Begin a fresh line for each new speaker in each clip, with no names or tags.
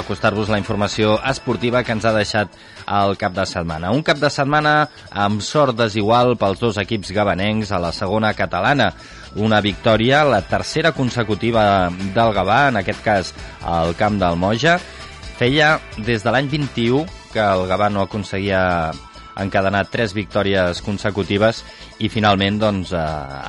acostar-vos la informació esportiva que ens ha deixat el cap de setmana. Un cap de setmana amb sort desigual pels dos equips gabanencs a la segona catalana. Una victòria, la tercera consecutiva del Gavà, en aquest cas al camp del Moja. Feia des de l'any 21 que el Gavà no aconseguia encadenar tres victòries consecutives i finalment doncs, eh,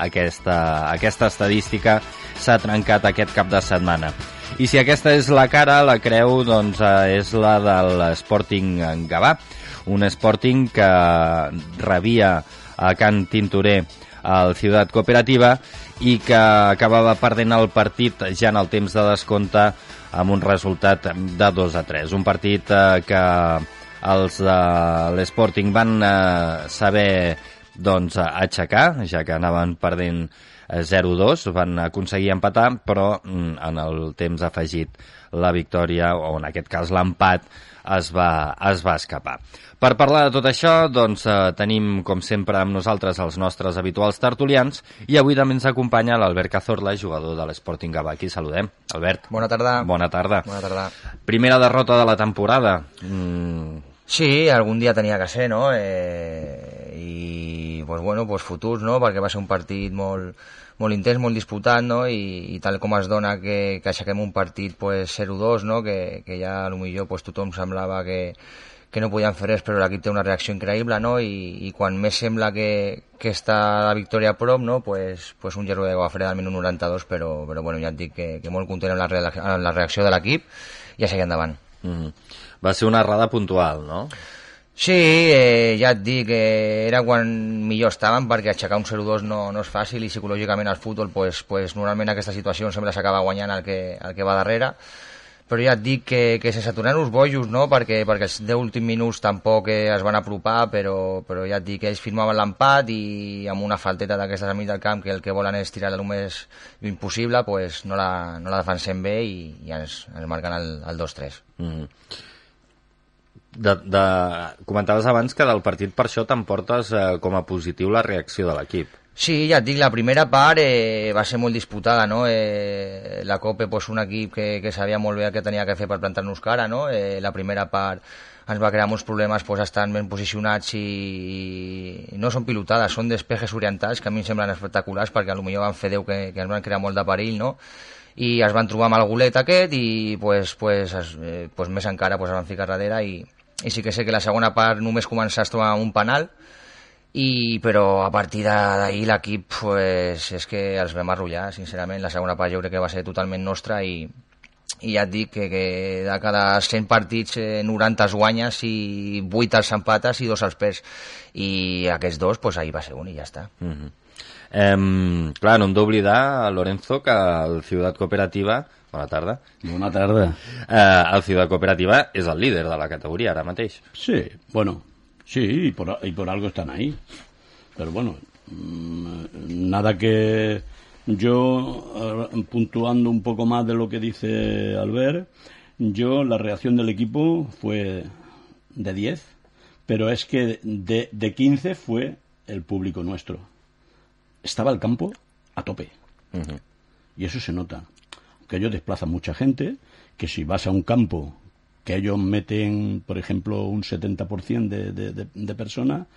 aquesta, aquesta estadística s'ha trencat aquest cap de setmana. I si aquesta és la cara, la creu doncs, eh, és la de l'Sporting Gavà, un Sporting que rebia a Can Tintorer al Ciutat Cooperativa i que acabava perdent el partit ja en el temps de descompte amb un resultat de 2 a 3. Un partit eh, que els de l'Sporting van eh, saber doncs, aixecar, ja que anaven perdent 0-2, van aconseguir empatar, però mm, en el temps afegit la victòria, o en aquest cas l'empat, es va, es va escapar. Per parlar de tot això, doncs, eh, tenim, com sempre, amb nosaltres els nostres habituals tertulians i avui també ens acompanya l'Albert Cazorla, jugador de l'Sporting Gavà. Aquí saludem. Albert.
Bona tarda.
Bona tarda.
Bona tarda.
Primera derrota de la temporada. Mm,
Sí, algun dia tenia que ser, no? Eh, I, pues, bueno, pues futurs, no? Perquè va ser un partit molt, molt intens, molt disputat, no? I, i tal com es dona que, que aixequem un partit pues, 0-2, no? Que, que ja millor pues, tothom semblava que, que no podien fer res, però l'equip té una reacció increïble, no? I, i quan més sembla que, que està la victòria a prop, no? Pues, pues un gerro de Guafreda al minut 92, però, però bueno, ja et dic que, que molt content amb la, amb la reacció de l'equip i a seguir endavant.
Mm. Va ser una errada puntual, no?
Sí, eh, ja et dic, eh, era quan millor estàvem perquè aixecar un 0-2 no, no és fàcil i psicològicament al futbol pues, pues, normalment en aquesta situació sempre s'acaba guanyant el que, el que va darrere però ja et dic que, que sense tornar-nos bojos, no? perquè, perquè els 10 últims minuts tampoc eh, es van apropar, però, però ja et dic que ells firmaven l'empat i amb una falteta d'aquestes a mig del camp que el que volen és tirar el més impossible, pues no, la, no la defensem bé i, i ens, ens marquen el, el 2-3.
Mm -hmm. De, de... Comentaves abans que del partit per això t'emportes eh, com a positiu la reacció de l'equip.
Sí, ja et dic, la primera part eh, va ser molt disputada, no? Eh, la Copa, pues, un equip que, que sabia molt bé que tenia que fer per plantar-nos cara, no? Eh, la primera part ens va crear molts problemes pues, estan ben posicionats i, i no són pilotades, són despejes orientats que a mi em semblen espectaculars perquè potser van fer 10 que, que ens van crear molt de perill, no? i es van trobar amb el golet aquest i pues, pues, es, eh, pues, més encara pues, es van ficar darrere i, i sí que sé que la segona part només començar a trobar un penal i, però a partir d'ahir l'equip pues, és que els vam arrullar sincerament, la segona part jo crec que va ser totalment nostra i, i ja et dic que, que de cada 100 partits eh, 90 es guanyes i 8 els empates i 2 els perds i aquests dos, pues, ahir va ser un i ja està
mm -hmm. Eh, clar, no hem d'oblidar, Lorenzo, que el Ciutat Cooperativa Bona tarda.
Bona tarda.
Eh, el Ciutat Cooperativa és el líder de la categoria ara mateix.
Sí, bueno, sí, y por, y por algo están ahí. Pero bueno, mmm, nada que yo, uh, puntuando un poco más de lo que dice Albert, yo la reacción del equipo fue de 10, pero es que de, de 15 fue el público nuestro. Estaba el campo a tope. Uh -huh. Y eso se nota. Que ellos desplazan mucha gente, que si vas a un campo que ellos meten, por ejemplo, un 70% de, de, de, de personas,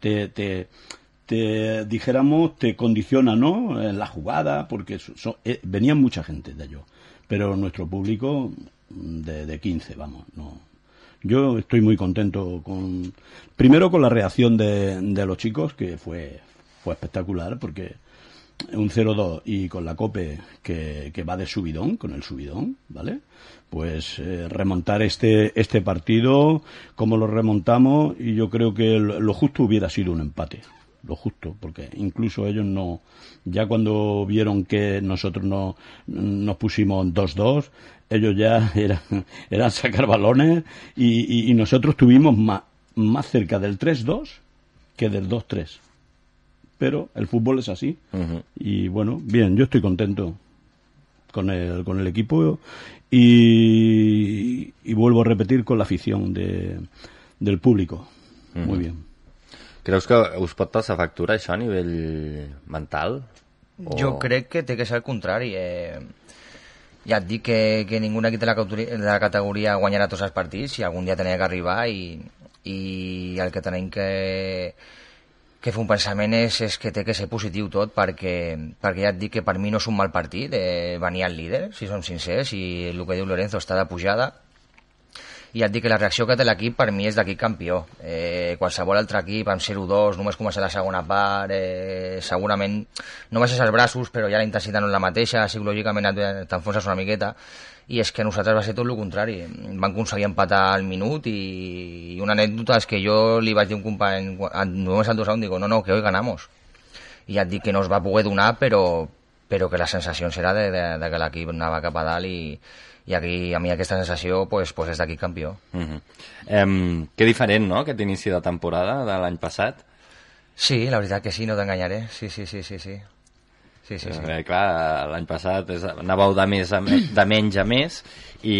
te, te, dijéramos, te condiciona, ¿no? En la jugada, porque eh, venían mucha gente de ellos. Pero nuestro público, de, de 15, vamos, no. Yo estoy muy contento con, primero con la reacción de, de los chicos, que fue, fue espectacular, porque un 0-2 y con la COPE que, que, va de subidón, con el subidón, ¿vale? Pues eh, remontar este, este partido, como lo remontamos, y yo creo que lo, lo, justo hubiera sido un empate. Lo justo, porque incluso ellos no, ya cuando vieron que nosotros no, nos pusimos 2-2, ellos ya eran, eran sacar balones y, y, y nosotros tuvimos más, más cerca del 3-2 que del 2-3 pero el fútbol es así. Uh -huh. Y bueno, bien, yo estoy contento con el, con el equipo y, y vuelvo a repetir con la afición de, del público. Uh -huh. Muy bien.
Creus que us pot passar factura això a nivell mental?
O... Jo crec que té que ser el contrari. Eh... ja et dic que, que ningú equip de la, de la categoria guanyarà tots els partits i algun dia tenia que arribar i, i el que tenim que, que un pensament és, és que té que ser positiu tot perquè, perquè ja et dic que per mi no és un mal partit eh, venir al líder, si som sincers i el que diu Lorenzo està de pujada i et dic que la reacció que té l'equip per mi és d'equip campió. Eh, qualsevol altre equip amb 0-2, només començar la segona part, eh, segurament no baixes els braços, però ja la intensitat no és la mateixa, psicològicament t'enfonses una miqueta, i és que nosaltres va ser tot el contrari. Van aconseguir empatar al minut i, i una anècdota és que jo li vaig dir a un company, només al 2 dic, no, no, que hoy ganamos. I ja et dic que no es va poder donar, però, però que la sensació serà de, de, de que l'equip anava cap a dalt i, i aquí, a mi aquesta sensació pues, pues és d'aquí campió. Uh -huh.
um, que diferent, no?, aquest inici de temporada de l'any passat.
Sí, la veritat que sí, no t'enganyaré. Sí, sí, sí, sí, sí. Sí, sí, sí.
Eh, clar, l'any passat és, anàveu de, més a, de menys a més i,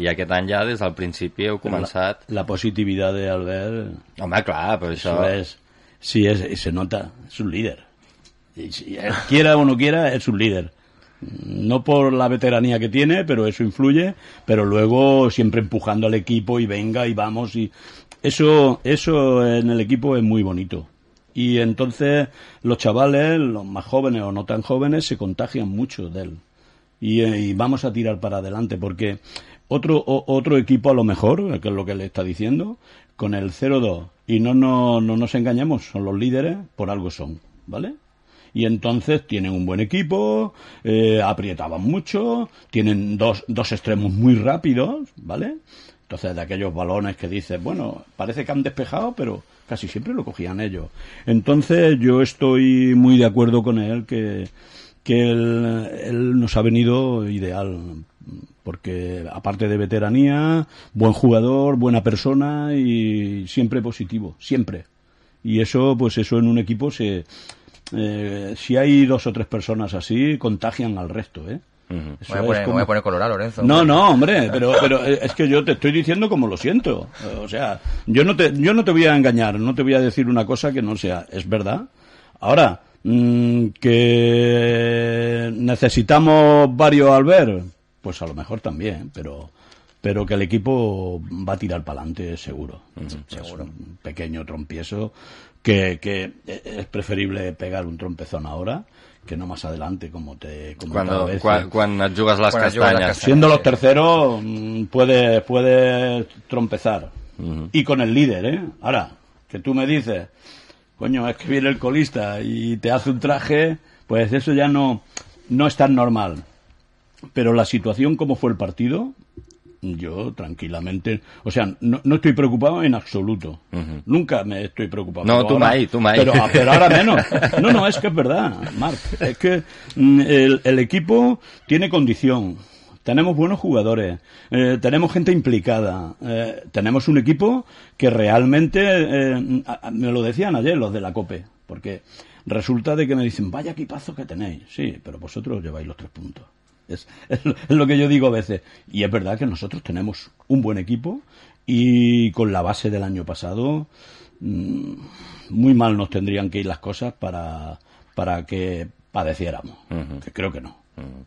i aquest any ja des del principi heu començat...
La, la positivitat d'Albert...
Home, clar, però això...
és, sí, és, se nota, és un líder. I, si, quiera o no quiera, és un líder no por la veteranía que tiene, pero eso influye, pero luego siempre empujando al equipo y venga y vamos y eso eso en el equipo es muy bonito. Y entonces los chavales, los más jóvenes o no tan jóvenes, se contagian mucho de él. Y, y vamos a tirar para adelante, porque otro, otro equipo a lo mejor, que es lo que le está diciendo, con el 0-2, y no, no, no nos engañemos, son los líderes, por algo son, ¿vale? y entonces tienen un buen equipo, eh, aprietaban mucho, tienen dos, dos extremos muy rápidos, ¿vale? Entonces, de aquellos balones que dices, bueno, parece que han despejado, pero casi siempre lo cogían ellos. Entonces, yo estoy muy de acuerdo con él que, que él, nos ha venido ideal, porque aparte de veteranía, buen jugador, buena persona y siempre positivo, siempre. Y eso, pues eso en un equipo se, eh, si hay dos o tres personas así, contagian al resto, ¿eh?
Voy, a poner, como... voy, a poner, colorado, Lorenzo.
No, no, hombre, pero, pero es que yo te estoy diciendo como lo siento. O sea, yo no te, yo no te voy a engañar, no te voy a decir una cosa que no sea, es verdad. Ahora, mmm, que necesitamos varios al ver, pues a lo mejor también, pero pero que el equipo va a tirar para adelante seguro. Uh -huh, seguro. un pequeño trompiezo que, que es preferible pegar un trompezón ahora que no más adelante, como te
cuando, cuando, cuando jugas las cuando castañas. Las
Siendo los terceros, mm, puede, puede trompezar. Uh -huh. Y con el líder, ¿eh? Ahora, que tú me dices, coño, es que viene el colista y te hace un traje, pues eso ya no, no es tan normal. Pero la situación como fue el partido, yo tranquilamente, o sea, no, no estoy preocupado en absoluto. Uh -huh. Nunca me estoy preocupado.
No, tú ahora, tú
pero, pero, ahora menos. No, no, es que es verdad, Marc. Es que mm, el, el equipo tiene condición. Tenemos buenos jugadores, eh, tenemos gente implicada, eh, tenemos un equipo que realmente, eh, me lo decían ayer los de la COPE, porque resulta de que me dicen, vaya equipazo que tenéis. Sí, pero vosotros lleváis los tres puntos. Es, es, lo que yo digo a veces. Y es verdad que nosotros tenemos un buen equipo y con la base del año pasado mmm, muy mal nos tendrían que ir las cosas para, para que padeciéramos. Uh -huh. Que creo que no. Uh -huh.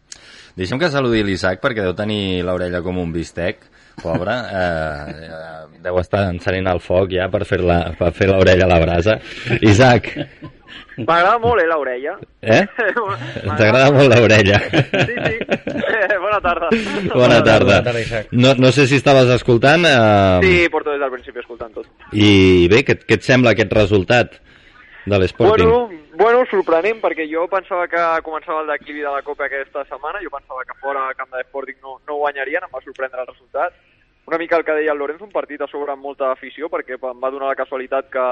Deixem que saludi l'Isaac perquè deu tenir l'orella com un bistec pobre, eh, deu estar encenent el foc ja per fer l'orella a la brasa. Isaac,
M'agrada molt, eh, l'orella.
Eh? T'agrada molt l'orella.
Sí, sí. Bona tarda.
Bona tarda. Bona tarda no, no sé si estaves escoltant... Eh...
Sí, porto des del principi escoltant tot.
I bé, què, què et sembla aquest resultat de l'Sporting?
Bueno, bueno, sorprenent, perquè jo pensava que començava el declivi de la Copa aquesta setmana, jo pensava que fora a camp de l'Sporting no, no guanyarien, em va sorprendre el resultat. Una mica el que deia el Lorenzo, un partit a sobre amb molta afició, perquè em va donar la casualitat que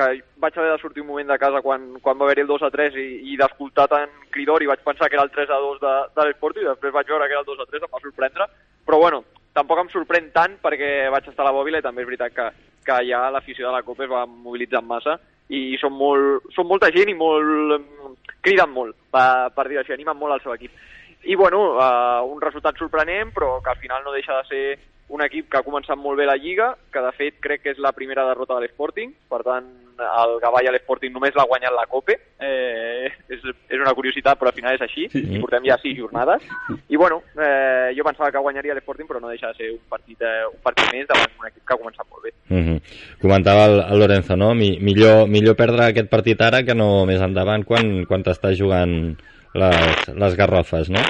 que vaig haver de sortir un moment de casa quan, quan va haver-hi el 2 a 3 i, i d'escoltar tant cridor i vaig pensar que era el 3 a 2 de, de l'esport i després vaig veure que era el 2 a 3, em va sorprendre, però bueno, tampoc em sorprèn tant perquè vaig estar a la bòbila i també és veritat que, que ja l'afició de la Copa es va mobilitzar massa i són, molt, són molta gent i molt, criden molt, per, per dir així, animen molt al seu equip. I bueno, uh, un resultat sorprenent, però que al final no deixa de ser un equip que ha començat molt bé la Lliga, que de fet crec que és la primera derrota de l'Sporting, per tant el Gavà i l'Sporting només l'ha guanyat la Cope. Eh, és, és una curiositat, però al final és així. I portem ja sis jornades. I bueno, eh, jo pensava que guanyaria l'Sporting, però no deixa de ser un partit, eh, un partit més davant un equip que ha començat molt bé.
Mm -hmm. Comentava el, el Lorenzo, no? Mi, millor, millor perdre aquest partit ara que no més endavant quan, quan t'estàs jugant les, les garrofes, no?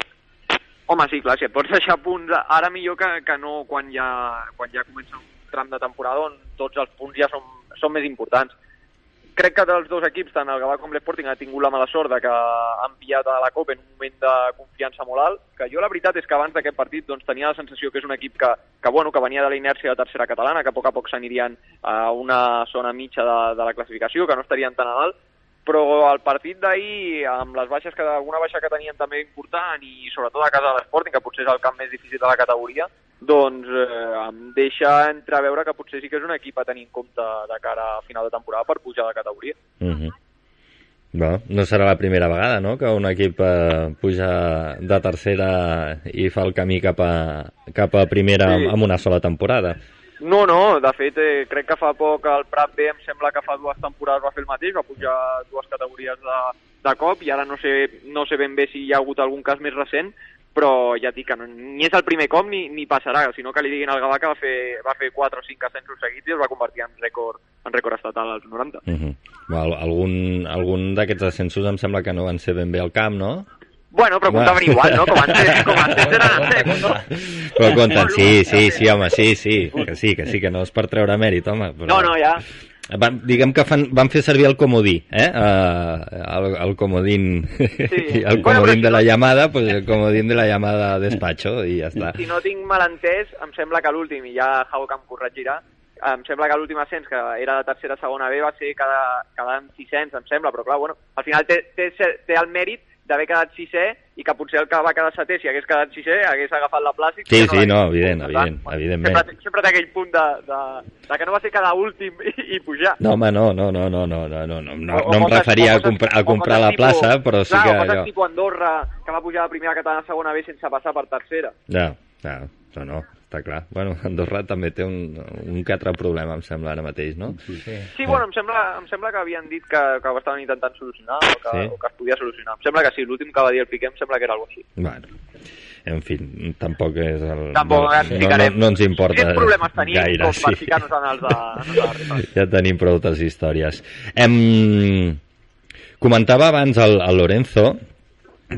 Home, sí, clar, si et pots deixar punts ara millor que, que no quan ja, quan ja comença un tram de temporada on tots els punts ja són, són més importants. Crec que dels dos equips, tant el Gavà com l'Sporting, ha tingut la mala sort de que han pillat a la Copa en un moment de confiança molt alt, que jo la veritat és que abans d'aquest partit doncs, tenia la sensació que és un equip que, que, bueno, que venia de la inèrcia de tercera catalana, que a poc a poc s'anirien a una zona mitja de, de la classificació, que no estarien tan a dalt, però el partit d'ahir, amb les baixes que alguna baixa que tenien també important i sobretot a casa de l'Sporting, que potser és el camp més difícil de la categoria, doncs eh, em deixa entreveure que potser sí que és un equip a tenir en compte de cara a final de temporada per pujar de categoria.
Mm -hmm. Bueno, no serà la primera vegada, no?, que un equip eh, puja de tercera i fa el camí cap a, cap a primera sí. amb una sola temporada.
No, no, de fet, eh, crec que fa poc el Prat B em sembla que fa dues temporades va fer el mateix, va pujar dues categories de, de cop i ara no sé, no sé ben bé si hi ha hagut algun cas més recent, però ja et dic que no, ni és el primer cop ni, ni passarà, sinó que li diguin al Gavà que va fer, va fer 4 o 5 ascensos seguits i es va convertir en rècord, en rècord estatal als 90. Uh
-huh. Well, algun algun d'aquests ascensos em sembla que no van ser ben bé al camp, no?
Bueno, però comptaven igual, no? Com antes, com antes eren ascensos, no?
Però compten, sí, sí, sí, home, sí, sí, que sí, que sí, que no és per treure mèrit, home. Però...
No, no, ja,
van, diguem que fan, van fer servir el comodí, eh? Uh, el, el comodín, sí. el comodín bueno, de la llamada, pues el comodín de la llamada despacho i ja està.
Si no tinc mal entès, em sembla que l'últim, i ja Hauck em corregirà, em sembla que l'últim ascens, que era de tercera segona B, va ser cada, cada any 600, em sembla, però clar, bueno, al final té, té, té el mèrit d'haver quedat sisè i que potser el que va quedar setè, si hagués quedat sisè, hagués agafat la plaça.
Sí, sí, no, evident, evident, evidentment.
Sempre, sempre té aquell punt de, de, de que no va ser quedar últim i, i pujar.
No, home, no, no, no, no, no, no, no, no, no, no em referia a comprar, a comprar la plaça, però sí que...
Clar, o tipus Andorra, que va pujar de primera catalana a segona B sense passar per tercera.
Ja, ja, no, no està clar. Bueno, Andorra també té un, un que altre problema, em sembla, ara mateix, no?
Sí, sí. sí bueno, em sembla, em sembla que havien dit que, que ho estaven intentant solucionar o que, sí? o que es podia solucionar. Em sembla que sí, l'últim que va dir el Piqué em sembla que era alguna així.
Bueno, en fi, tampoc és el...
Tampoc no,
ens no, no, no ens importa
Quins problemes tenim
gaire,
com per ficar-nos en els de, en els de
Ja tenim prou altres històries. Em... Comentava abans el, el Lorenzo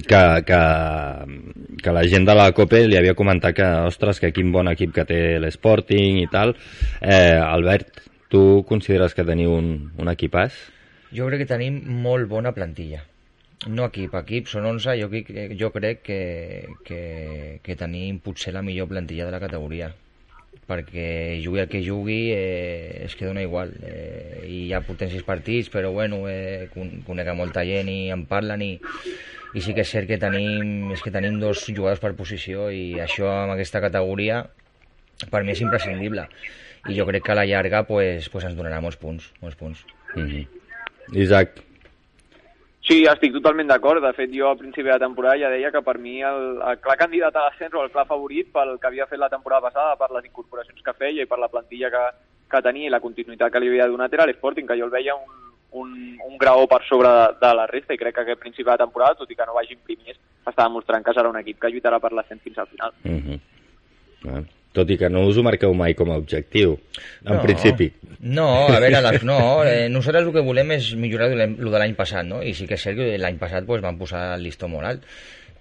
que, que, que la gent de la COPE li havia comentat que, ostres, que quin bon equip que té l'Sporting i tal. Eh, Albert, tu consideres que teniu un, un equipàs?
Jo crec que tenim molt bona plantilla. No equip, equip són 11, jo, jo crec que, que, que tenim potser la millor plantilla de la categoria perquè jugui el que jugui eh, és que dona igual eh, i ja portem sis partits però bueno, eh, conec molta gent i en parlen i, i sí que és cert que tenim, és que tenim dos jugadors per posició i això amb aquesta categoria per mi és imprescindible i jo crec que a la llarga pues, pues ens donarà molts punts, molts punts.
Mm -hmm. Isaac.
Sí, estic totalment d'acord. De fet, jo al principi de la temporada ja deia que per mi el, el clar candidat a l'ascens o el clar favorit pel que havia fet la temporada passada, per les incorporacions que feia i per la plantilla que, que tenia i la continuïtat que li havia donat era l'Sporting, que jo el veia un, un, un graó per sobre de, de la resta i crec que aquest principi de temporada, tot i que no vagin primers, està demostrant que serà un equip que lluitarà per l'ascens fins al final.
Mm -hmm. bueno, tot i que no us ho marqueu mai com a objectiu, en
no,
principi.
No, a veure, les, no, eh, nosaltres el que volem és millorar el de l'any passat, no? I sí que és cert que l'any passat pues, vam posar el listó molt alt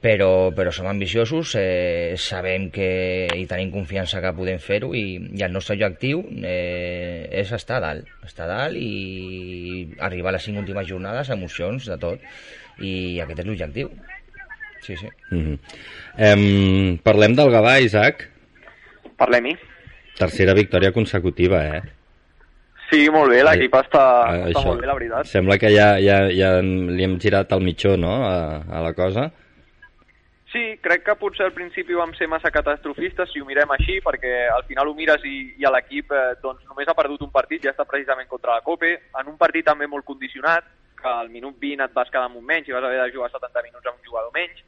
però, però som ambiciosos, eh, sabem que i tenim confiança que podem fer-ho i, i el nostre objectiu eh, és estar a dalt, estar a dalt i arribar a les cinc últimes jornades, emocions, de tot, i aquest és l'objectiu. Sí, sí.
Mm -hmm. em, parlem del Gavà, Isaac.
Parlem-hi.
Tercera victòria consecutiva, eh?
Sí, molt bé, l'equip està, ah, està molt bé, la veritat.
Sembla que ja, ja, ja li hem girat el mitjó, no?, a, a la cosa.
Sí, crec que potser al principi vam ser massa catastrofistes, si ho mirem així, perquè al final ho mires i, i l'equip eh, doncs, només ha perdut un partit, ja està precisament contra la Cope, en un partit també molt condicionat, que al minut 20 et vas quedar amb un menys i vas haver de jugar 70 minuts amb un jugador menys,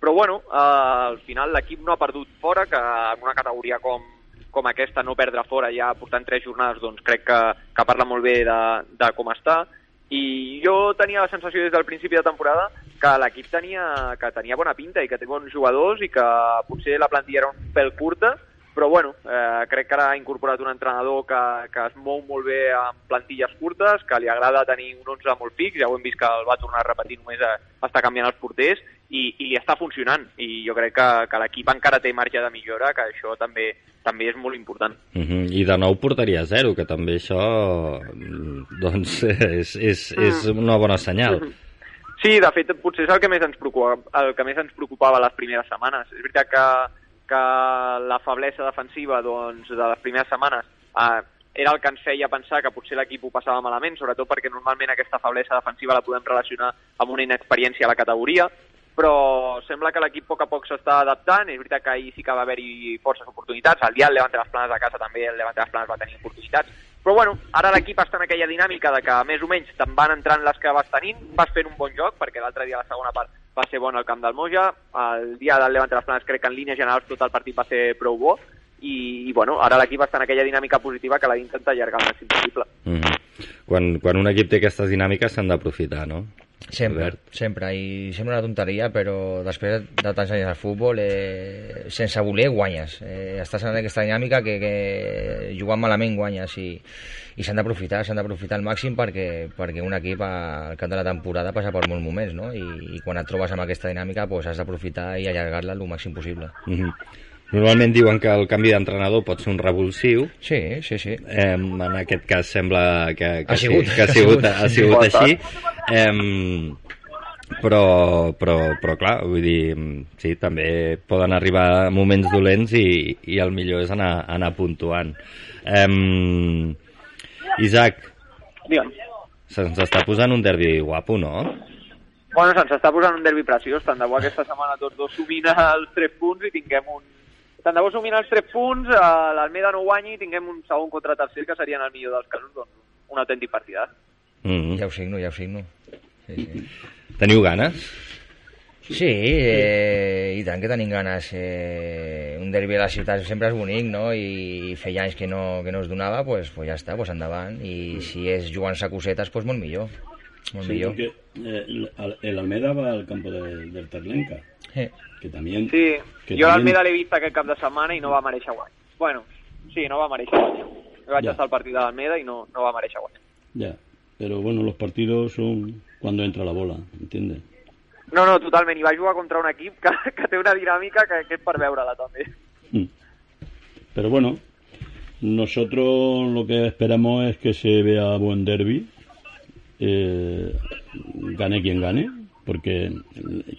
però bueno, eh, al final l'equip no ha perdut fora, que en una categoria com, com aquesta, no perdre fora ja portant tres jornades, doncs crec que, que parla molt bé de, de com està. I jo tenia la sensació des del principi de temporada que l'equip tenia, que tenia bona pinta i que té bons jugadors i que potser la plantilla era un pèl curta, però bueno, eh, crec que ara ha incorporat un entrenador que, que es mou molt bé amb plantilles curtes, que li agrada tenir un 11 molt fix, ja ho hem vist que el va tornar a repetir només a, a estar canviant els porters, i, i li està funcionant, i jo crec que, que l'equip encara té marge de millora, que això també també és molt important.
Uh -huh. I de nou portaria zero, que també això doncs és, és, és mm. una bona senyal.
Sí, de fet, potser és el que més ens preocupava, el que més ens preocupava les primeres setmanes. És veritat que, que la feblesa defensiva doncs, de les primeres setmanes eh, era el que ens feia pensar que potser l'equip ho passava malament, sobretot perquè normalment aquesta feblesa defensiva la podem relacionar amb una inexperiència a la categoria, però sembla que l'equip a poc a poc s'està adaptant, és veritat que ahir sí que va haver-hi forces oportunitats, el dia el Levante les Planes a casa també el Levante les Planes va tenir oportunitats, però bueno, ara l'equip està en aquella dinàmica de que més o menys te'n van entrant les que vas tenint, vas fent un bon joc, perquè l'altre dia la segona part va ser bona al camp del Moja, el dia del Levante les Planes crec que en línies generals tot el partit va ser prou bo, i, i bueno, ara l'equip està en aquella dinàmica positiva que l'ha d'intentar allargar el màxim possible.
Mm -hmm. quan, quan un equip té aquestes dinàmiques s'han d'aprofitar, no?
Sempre, Albert. sempre, i sembla una tonteria, però després de tants anys al futbol, eh, sense voler guanyes. Eh, estàs en aquesta dinàmica que, que jugant malament guanyes i, i s'han d'aprofitar, s'han d'aprofitar al màxim perquè, perquè un equip al cap de la temporada passa per molts moments, no? I, i quan et trobes amb aquesta dinàmica pues, has d'aprofitar i allargar-la el màxim possible.
Mm -hmm. Normalment diuen que el canvi d'entrenador pot ser un revulsiu.
Sí, sí, sí.
Eh, en aquest cas sembla que, que, ha sigut, que ha sigut, ha sigut, ha sigut així. Eh, però, però, però clar, vull dir, sí, també poden arribar moments dolents i, i el millor és anar, anar puntuant. Eh, Isaac, se'ns està posant un derbi guapo, no?
Bueno, se'ns està posant un derbi preciós. Tant de bo aquesta setmana tots dos sumin els tres punts i tinguem un, tant de bo sumin els 3 punts, eh, l'Almeda no guanyi i tinguem un segon contra tercer, que seria en el millor dels casos doncs, un autèntic partidàs.
Mm -hmm. Ja ho signo, ja ho signo. Sí, sí.
Teniu ganes?
Sí, eh, i tant que tenim ganes. Eh, un derbi de la ciutat sempre és bonic, no? I feia anys que no, que no es donava, pues, pues ja està, pues endavant. I si és jugant-se cosetes, pues molt millor. Molt
sí,
millor.
Porque, eh, el Almeda va al campo de, del Terlenca. Que también,
sí,
que
jo l'Almeda l'he vist aquest cap de setmana i no va mereixer guany. Bueno, sí, no va mereixer guanyar. Vaig ja. estar al partit de l'Almeda i no, no va mereixer guanyar.
Ya, pero bueno, los partidos son cuando entra la bola, ¿entiendes?
No, no, totalment. I va jugar contra un equip que, que té una dinàmica que, que és per veure-la també.
Mm. Pero bueno, nosotros lo que esperamos es que se vea buen derby, eh, gane quien gane, porque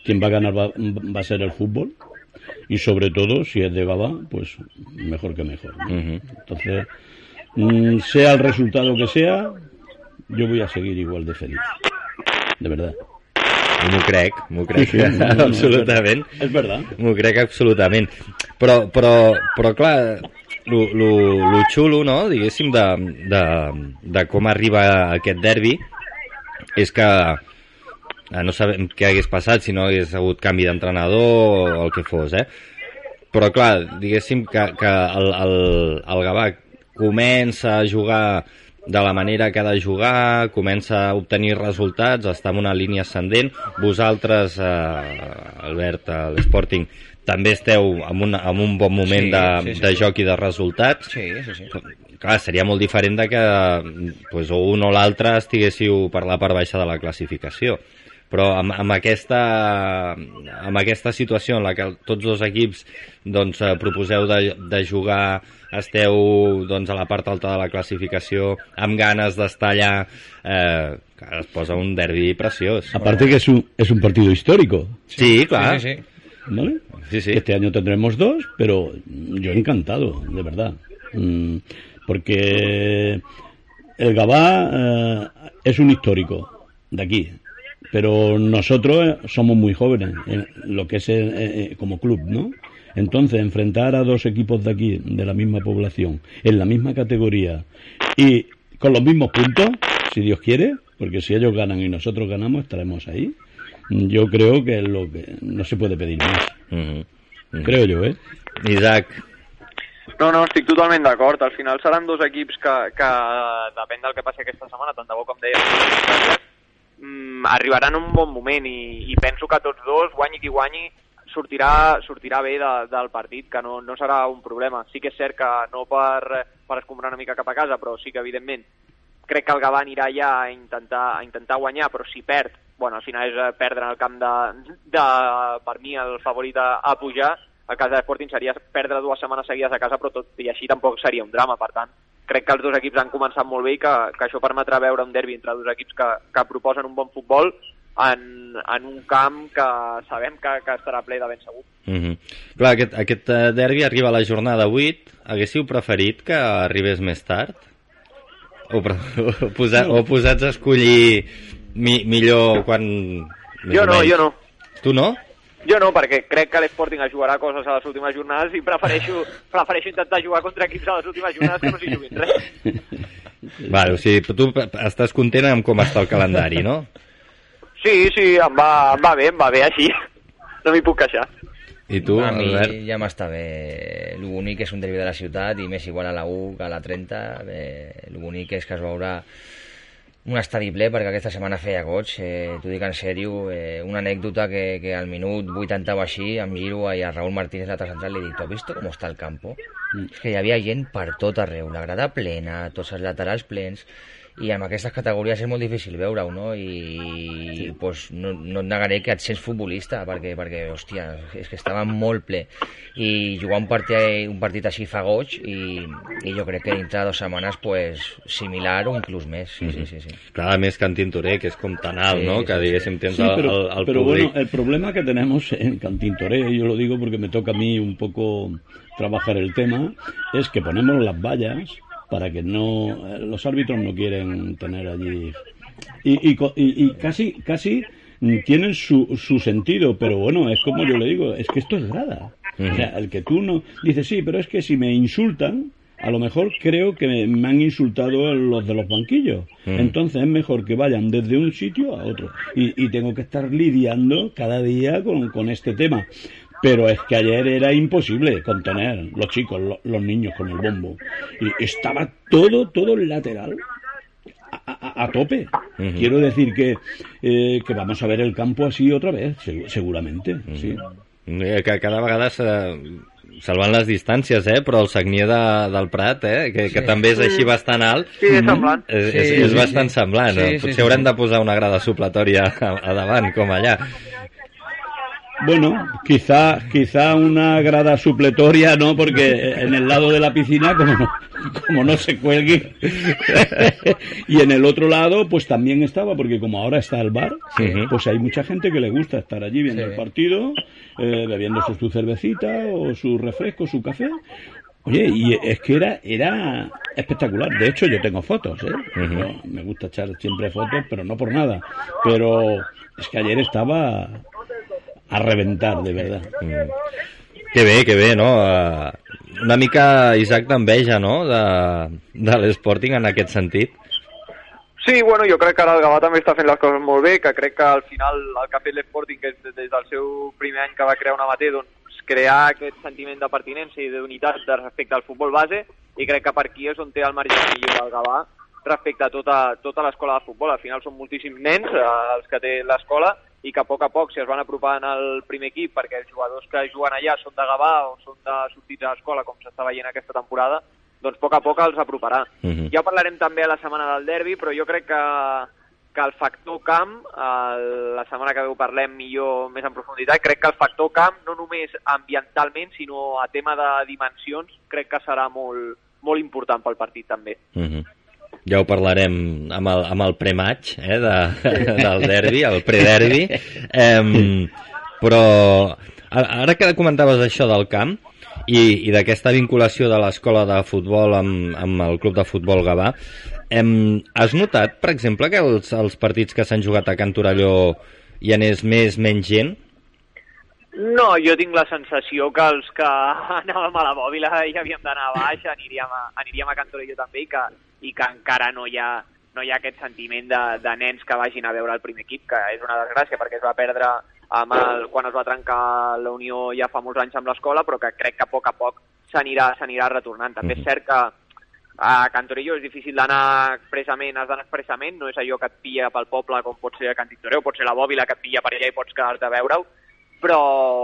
quien va a ganar va, va, a ser el fútbol y sobre todo si es de Gaba, pues mejor que mejor. ¿no? Uh -huh. Entonces, mm, sea el resultado que sea, yo voy a seguir igual de feliz, de verdad.
M'ho crec, m'ho crec, sí, sí, no, absolutament.
És verdad.
M'ho crec absolutament. Però, però, però clar, lo, lo, lo xulo, no?, diguéssim, de, de, de com arriba aquest derbi és que no sabem què hagués passat si no hagués hagut canvi d'entrenador o el que fos, eh? Però clar, diguéssim que, que el, el, el Gavà comença a jugar de la manera que ha de jugar, comença a obtenir resultats, està en una línia ascendent. Vosaltres, eh, Albert, a l'Sporting, també esteu en un, en un bon moment sí, de, sí, sí, de joc i de resultats.
Sí, sí, sí.
Clar, seria molt diferent de que pues, un o l'altre estiguéssiu per la part baixa de la classificació però amb, amb, aquesta, amb aquesta situació en la que tots dos equips doncs, eh, proposeu de, de jugar, esteu doncs, a la part alta de la classificació, amb ganes d'estar allà, eh, es posa un derbi preciós.
Aparte que es un, es un partido histórico.
Sí, claro.
Sí, sí.
¿Vale?
Sí, sí.
Este año tendremos dos, pero yo encantado, de verdad. Mm, porque el Gabá eh, es un histórico de aquí, pero nosotros somos muy jóvenes en lo que es eh, eh, como club, ¿no? Entonces, enfrentar a dos equipos de aquí, de la misma población, en la misma categoría y con los mismos puntos, si Dios quiere, porque si ellos ganan y nosotros ganamos, estaremos ahí. Yo creo que es lo que no se puede pedir más.
Uh -huh. Uh -huh.
Creo yo, ¿eh?
Isaac.
No, no, estic totalment d'acord. Al final seran dos equips que, que depèn del que passi aquesta setmana, tant de bo com deia, mm, arribaran en un bon moment i, i penso que tots dos, guanyi qui guanyi, sortirà, sortirà bé de, del partit, que no, no serà un problema. Sí que és cert que no per, per escombrar una mica cap a casa, però sí que evidentment crec que el Gavà anirà ja a intentar, a intentar guanyar, però si perd, bueno, al final és eh, perdre en el camp de, de per mi, el favorit a, a pujar, a casa de Sporting seria perdre dues setmanes seguides a casa, però tot i així tampoc seria un drama, per tant, crec que els dos equips han començat molt bé i que, que això permetrà veure un derbi entre dos equips que, que proposen un bon futbol en, en un camp que sabem que, que estarà ple de ben segur.
Mm -hmm. Clar, aquest, aquest eh, derbi arriba a la jornada 8. Haguéssiu preferit que arribés més tard? O, pre o, posat, no. o posats a escollir mi millor quan...
Jo no, jo no.
Tu no?
Jo no, perquè crec que l'Sporting es jugarà coses a les últimes jornades i prefereixo, prefereixo intentar jugar contra equips a les últimes jornades que no s'hi juguin res.
Vale, o sigui, tu estàs content amb com està el calendari, no?
Sí, sí, em va, em va bé, em va bé així. No m'hi puc queixar.
I tu,
a mi
Albert?
ja m'està bé. El bonic és un derbi de la ciutat i més igual a la U que a la 30. Bé, el bonic és que es veurà un estadi ple perquè aquesta setmana feia goig, eh, t'ho dic en sèrio, eh, una anècdota que, que al minut 80 o així em giro i a Raúl Martínez, l'altre central, li dic, ¿tú has visto com està el campo? Mm. És que hi havia gent per tot arreu, la grada plena, tots els laterals plens, i amb aquestes categories és molt difícil veure-ho, no? I sí. pues, no, no et negaré que et sents futbolista, perquè, perquè hòstia, és que estava molt ple. I jugar un partit, un partit així fa goig, i, i jo crec que dintre de dues setmanes, pues, similar o inclús més. Sí, mm -hmm. sí, sí, sí.
Clar, a més que en Tintoré, que és com tan alt, sí, ¿no? Que diguéssim tens
sí, pero,
el, el
pero
públic.
bueno, el problema que tenemos en Cantintoré, yo lo digo porque me toca a mí un poco trabajar el tema, es que ponemos las vallas para que no eh, los árbitros no quieren tener allí y, y, y, y casi casi tienen su, su sentido pero bueno es como yo le digo es que esto es grada o sea el que tú no dices sí pero es que si me insultan a lo mejor creo que me han insultado los de los banquillos. Mm. Entonces es mejor que vayan desde un sitio a otro. Y, y tengo que estar lidiando cada día con, con, este tema. Pero es que ayer era imposible contener los chicos, los, los niños con el bombo. Y estaba todo, todo el lateral a, a, a tope. Uh -huh. Quiero decir que, eh, que vamos a ver el campo así otra vez, seguramente. Uh -huh. sí.
Eh, que cada vegada se, salvant les distàncies, eh? però el Sagnier de, del Prat, eh? que, que sí. també és així bastant alt,
sí, és, semblant.
és, és, és sí, bastant sí. semblant. Sí, Potser sí, haurem sí. de posar una grada supletòria a, a davant, com allà.
Bueno, quizá, quizá una grada supletoria, ¿no? Porque en el lado de la piscina, como no, como no se cuelgue. y en el otro lado, pues también estaba, porque como ahora está el bar, sí. pues hay mucha gente que le gusta estar allí viendo sí. el partido, eh, bebiéndose su cervecita o su refresco, su café. Oye, y es que era, era espectacular. De hecho, yo tengo fotos, ¿eh? Uh -huh. Me gusta echar siempre fotos, pero no por nada. Pero es que ayer estaba a reventar, de verdad. Mm.
Que bé, que bé, no? Uh, una mica, Isaac, d'enveja, no?, de, de l'Sporting en aquest sentit.
Sí, bueno, jo crec que ara el Gavà també està fent les coses molt bé, que crec que al final el que ha fet l'Sporting, que des del seu primer any que va crear una amateur, doncs crear aquest sentiment de pertinença i d'unitat respecte al futbol base, i crec que per aquí és on té el marge millor el Gavà respecte a tota, tota l'escola de futbol. Al final són moltíssims nens eh, els que té l'escola i que a poc a poc, si es van apropant al primer equip, perquè els jugadors que juguen allà són de Gavà o són de sortits a l'escola, com s'està veient aquesta temporada, doncs a poc a poc els aproparà. Uh -huh. Ja parlarem també a la setmana del derbi, però jo crec que, que el factor camp, el, la setmana que ve ho parlem millor, més en profunditat, crec que el factor camp, no només ambientalment, sinó a tema de dimensions, crec que serà molt, molt important pel partit també.
Uh -huh ja ho parlarem amb el, amb el prematch eh, de, del derbi, el prederbi. Eh, però ara que comentaves això del camp i, i d'aquesta vinculació de l'escola de futbol amb, amb el club de futbol Gavà, eh, has notat, per exemple, que els, els partits que s'han jugat a Can Torelló hi anés més, menys gent?
No, jo tinc la sensació que els que anàvem a la bòbila i havíem d'anar a baix aniríem a, aniríem a Can Torelló també i que, i que encara no hi ha, no hi ha aquest sentiment de, de nens que vagin a veure el primer equip, que és una desgràcia perquè es va perdre amb el, quan es va trencar la Unió ja fa molts anys amb l'escola, però que crec que a poc a poc s'anirà retornant. També és cert que a Cantorillo és difícil d'anar expressament, has d'anar expressament, no és allò que et pilla pel poble com pot ser a Cantintoreu, pot ser la bòbila que et pilla per allà i pots quedar-te a veure-ho, però,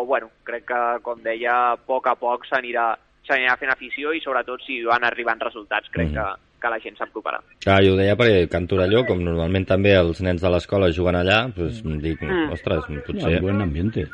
bueno, crec que, com deia, a poc a poc s'anirà s'anirà fent afició i sobretot si van arribant resultats crec que, que la gent s'aproparà.
Clar, jo ho deia perquè Can Torelló, com normalment també els nens de l'escola juguen allà, doncs dic,
Mm.
ostres, potser...
buen ambiente.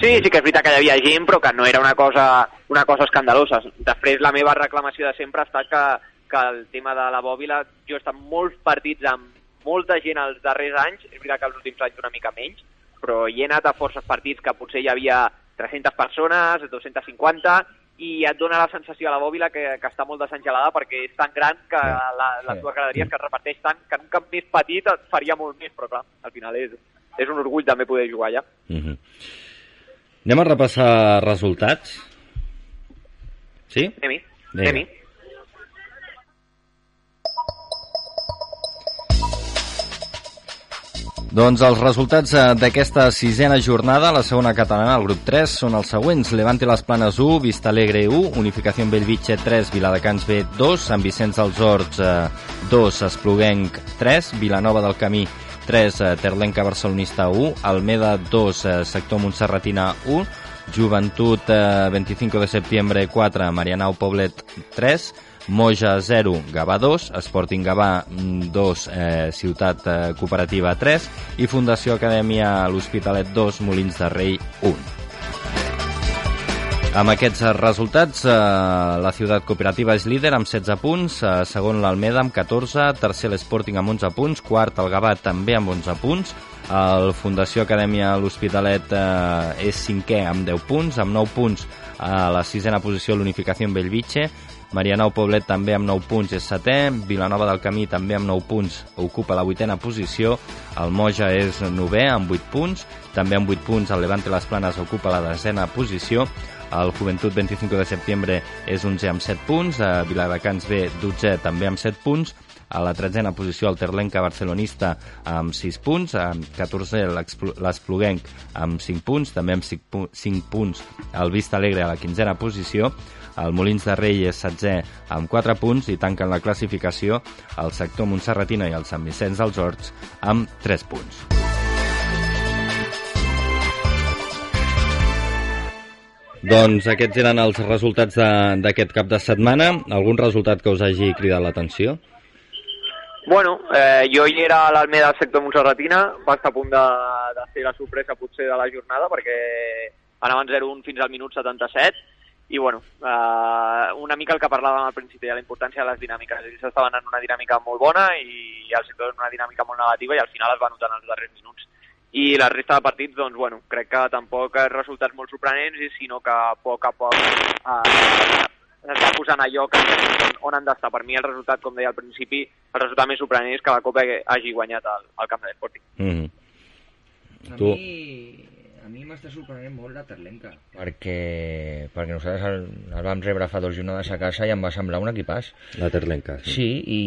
Sí, sí que és veritat que hi havia gent, però que no era una cosa, una cosa escandalosa. Després, la meva reclamació de sempre ha estat que, que el tema de la bòbila, jo he estat molts partits amb molta gent els darrers anys, és veritat que els últims anys una mica menys, però hi he anat a forces partits que potser hi havia 300 persones, 250, i et dona la sensació a la bòbila que, que està molt desengelada perquè és tan gran que la, les
Sí.
dues graderies que es reparteix tant que en un camp més petit et faria molt més, però clar, al final és, és un orgull també poder jugar allà.
Mhm. Anem a repassar resultats. Sí?
Anem-hi, anem-hi.
Doncs els resultats eh, d'aquesta sisena jornada, la segona catalana, el grup 3, són els següents. Levante les Planes 1, Vista Alegre 1, Unificació Bellvitge 3, Viladecans B 2, Sant Vicenç dels Horts eh, 2, Espluguenc 3, Vilanova del Camí 3, eh, Terlenca Barcelonista 1, Almeda 2, eh, Sector Montserratina 1, Joventut eh, 25 de setembre 4, Marianao Poblet 3, Moja 0, Gavà 2, Sporting Gavà 2, eh, Ciutat eh, Cooperativa 3 i Fundació Acadèmia L'Hospitalet 2, Molins de Rei 1. Amb aquests eh, resultats, eh, la Ciutat Cooperativa és líder amb 16 punts, eh, segon l'Almeda amb 14, tercer l'Sporting amb 11 punts, quart el Gavà també amb 11 punts, el Fundació Acadèmia L'Hospitalet eh, és cinquè amb 10 punts, amb 9 punts a la sisena posició l'Unificació en Bellvitge, Marianao Poblet també amb 9 punts és setè, Vilanova del Camí també amb 9 punts ocupa la vuitena posició, el Moja és novè amb 8 punts, també amb 8 punts el Levante Les Planes ocupa la desena posició, el Joventut 25 de setembre és 11 amb 7 punts, a Viladecans B 12 també amb 7 punts, a la tretzena posició el Terlenca barcelonista amb 6 punts, a 14 l'Explu- l'Espluguenc amb 5 punts, també amb 5, pu 5 punts el Vista Alegre a la quinzena posició, el Molins de Rei és 16 amb 4 punts i tanquen la classificació el sector Montserratina i el Sant Vicenç dels Horts amb 3 punts. Doncs aquests eren els resultats d'aquest cap de setmana. Algun resultat que us hagi cridat l'atenció?
Bueno, eh, jo hi era a l'Almeda del sector Montserratina, va estar a punt de, de ser la sorpresa potser de la jornada perquè anaven 0-1 fins al minut 77 i bueno, eh, una mica el que parlàvem al principi de la importància de les dinàmiques. Ells estaven en una dinàmica molt bona i el sector en una dinàmica molt negativa i al final es va notar en els darrers minuts. I la resta de partits, doncs, bueno, crec que tampoc resultats molt sorprenents, i sinó que a poc a poc eh, s'està posant a lloc on, on han d'estar. Per mi el resultat, com deia al principi, el resultat més sorprenent és que la Copa hagi guanyat el, el camp de l'Esporting.
Mm -hmm.
A
Tu.
mi, a mi m'està sorprenent molt la Terlenca. Perquè, perquè nosaltres el, el vam rebre fa dues jornades a casa i em va semblar un equipàs.
La Terlenca.
Sí, i,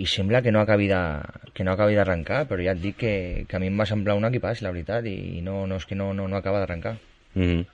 i sembla que no acabi de, que no acabi d'arrencar, però ja et dic que, que a mi em va semblar un equipàs, la veritat, i no, no és que no, no, no acaba d'arrencar.
Mm -hmm.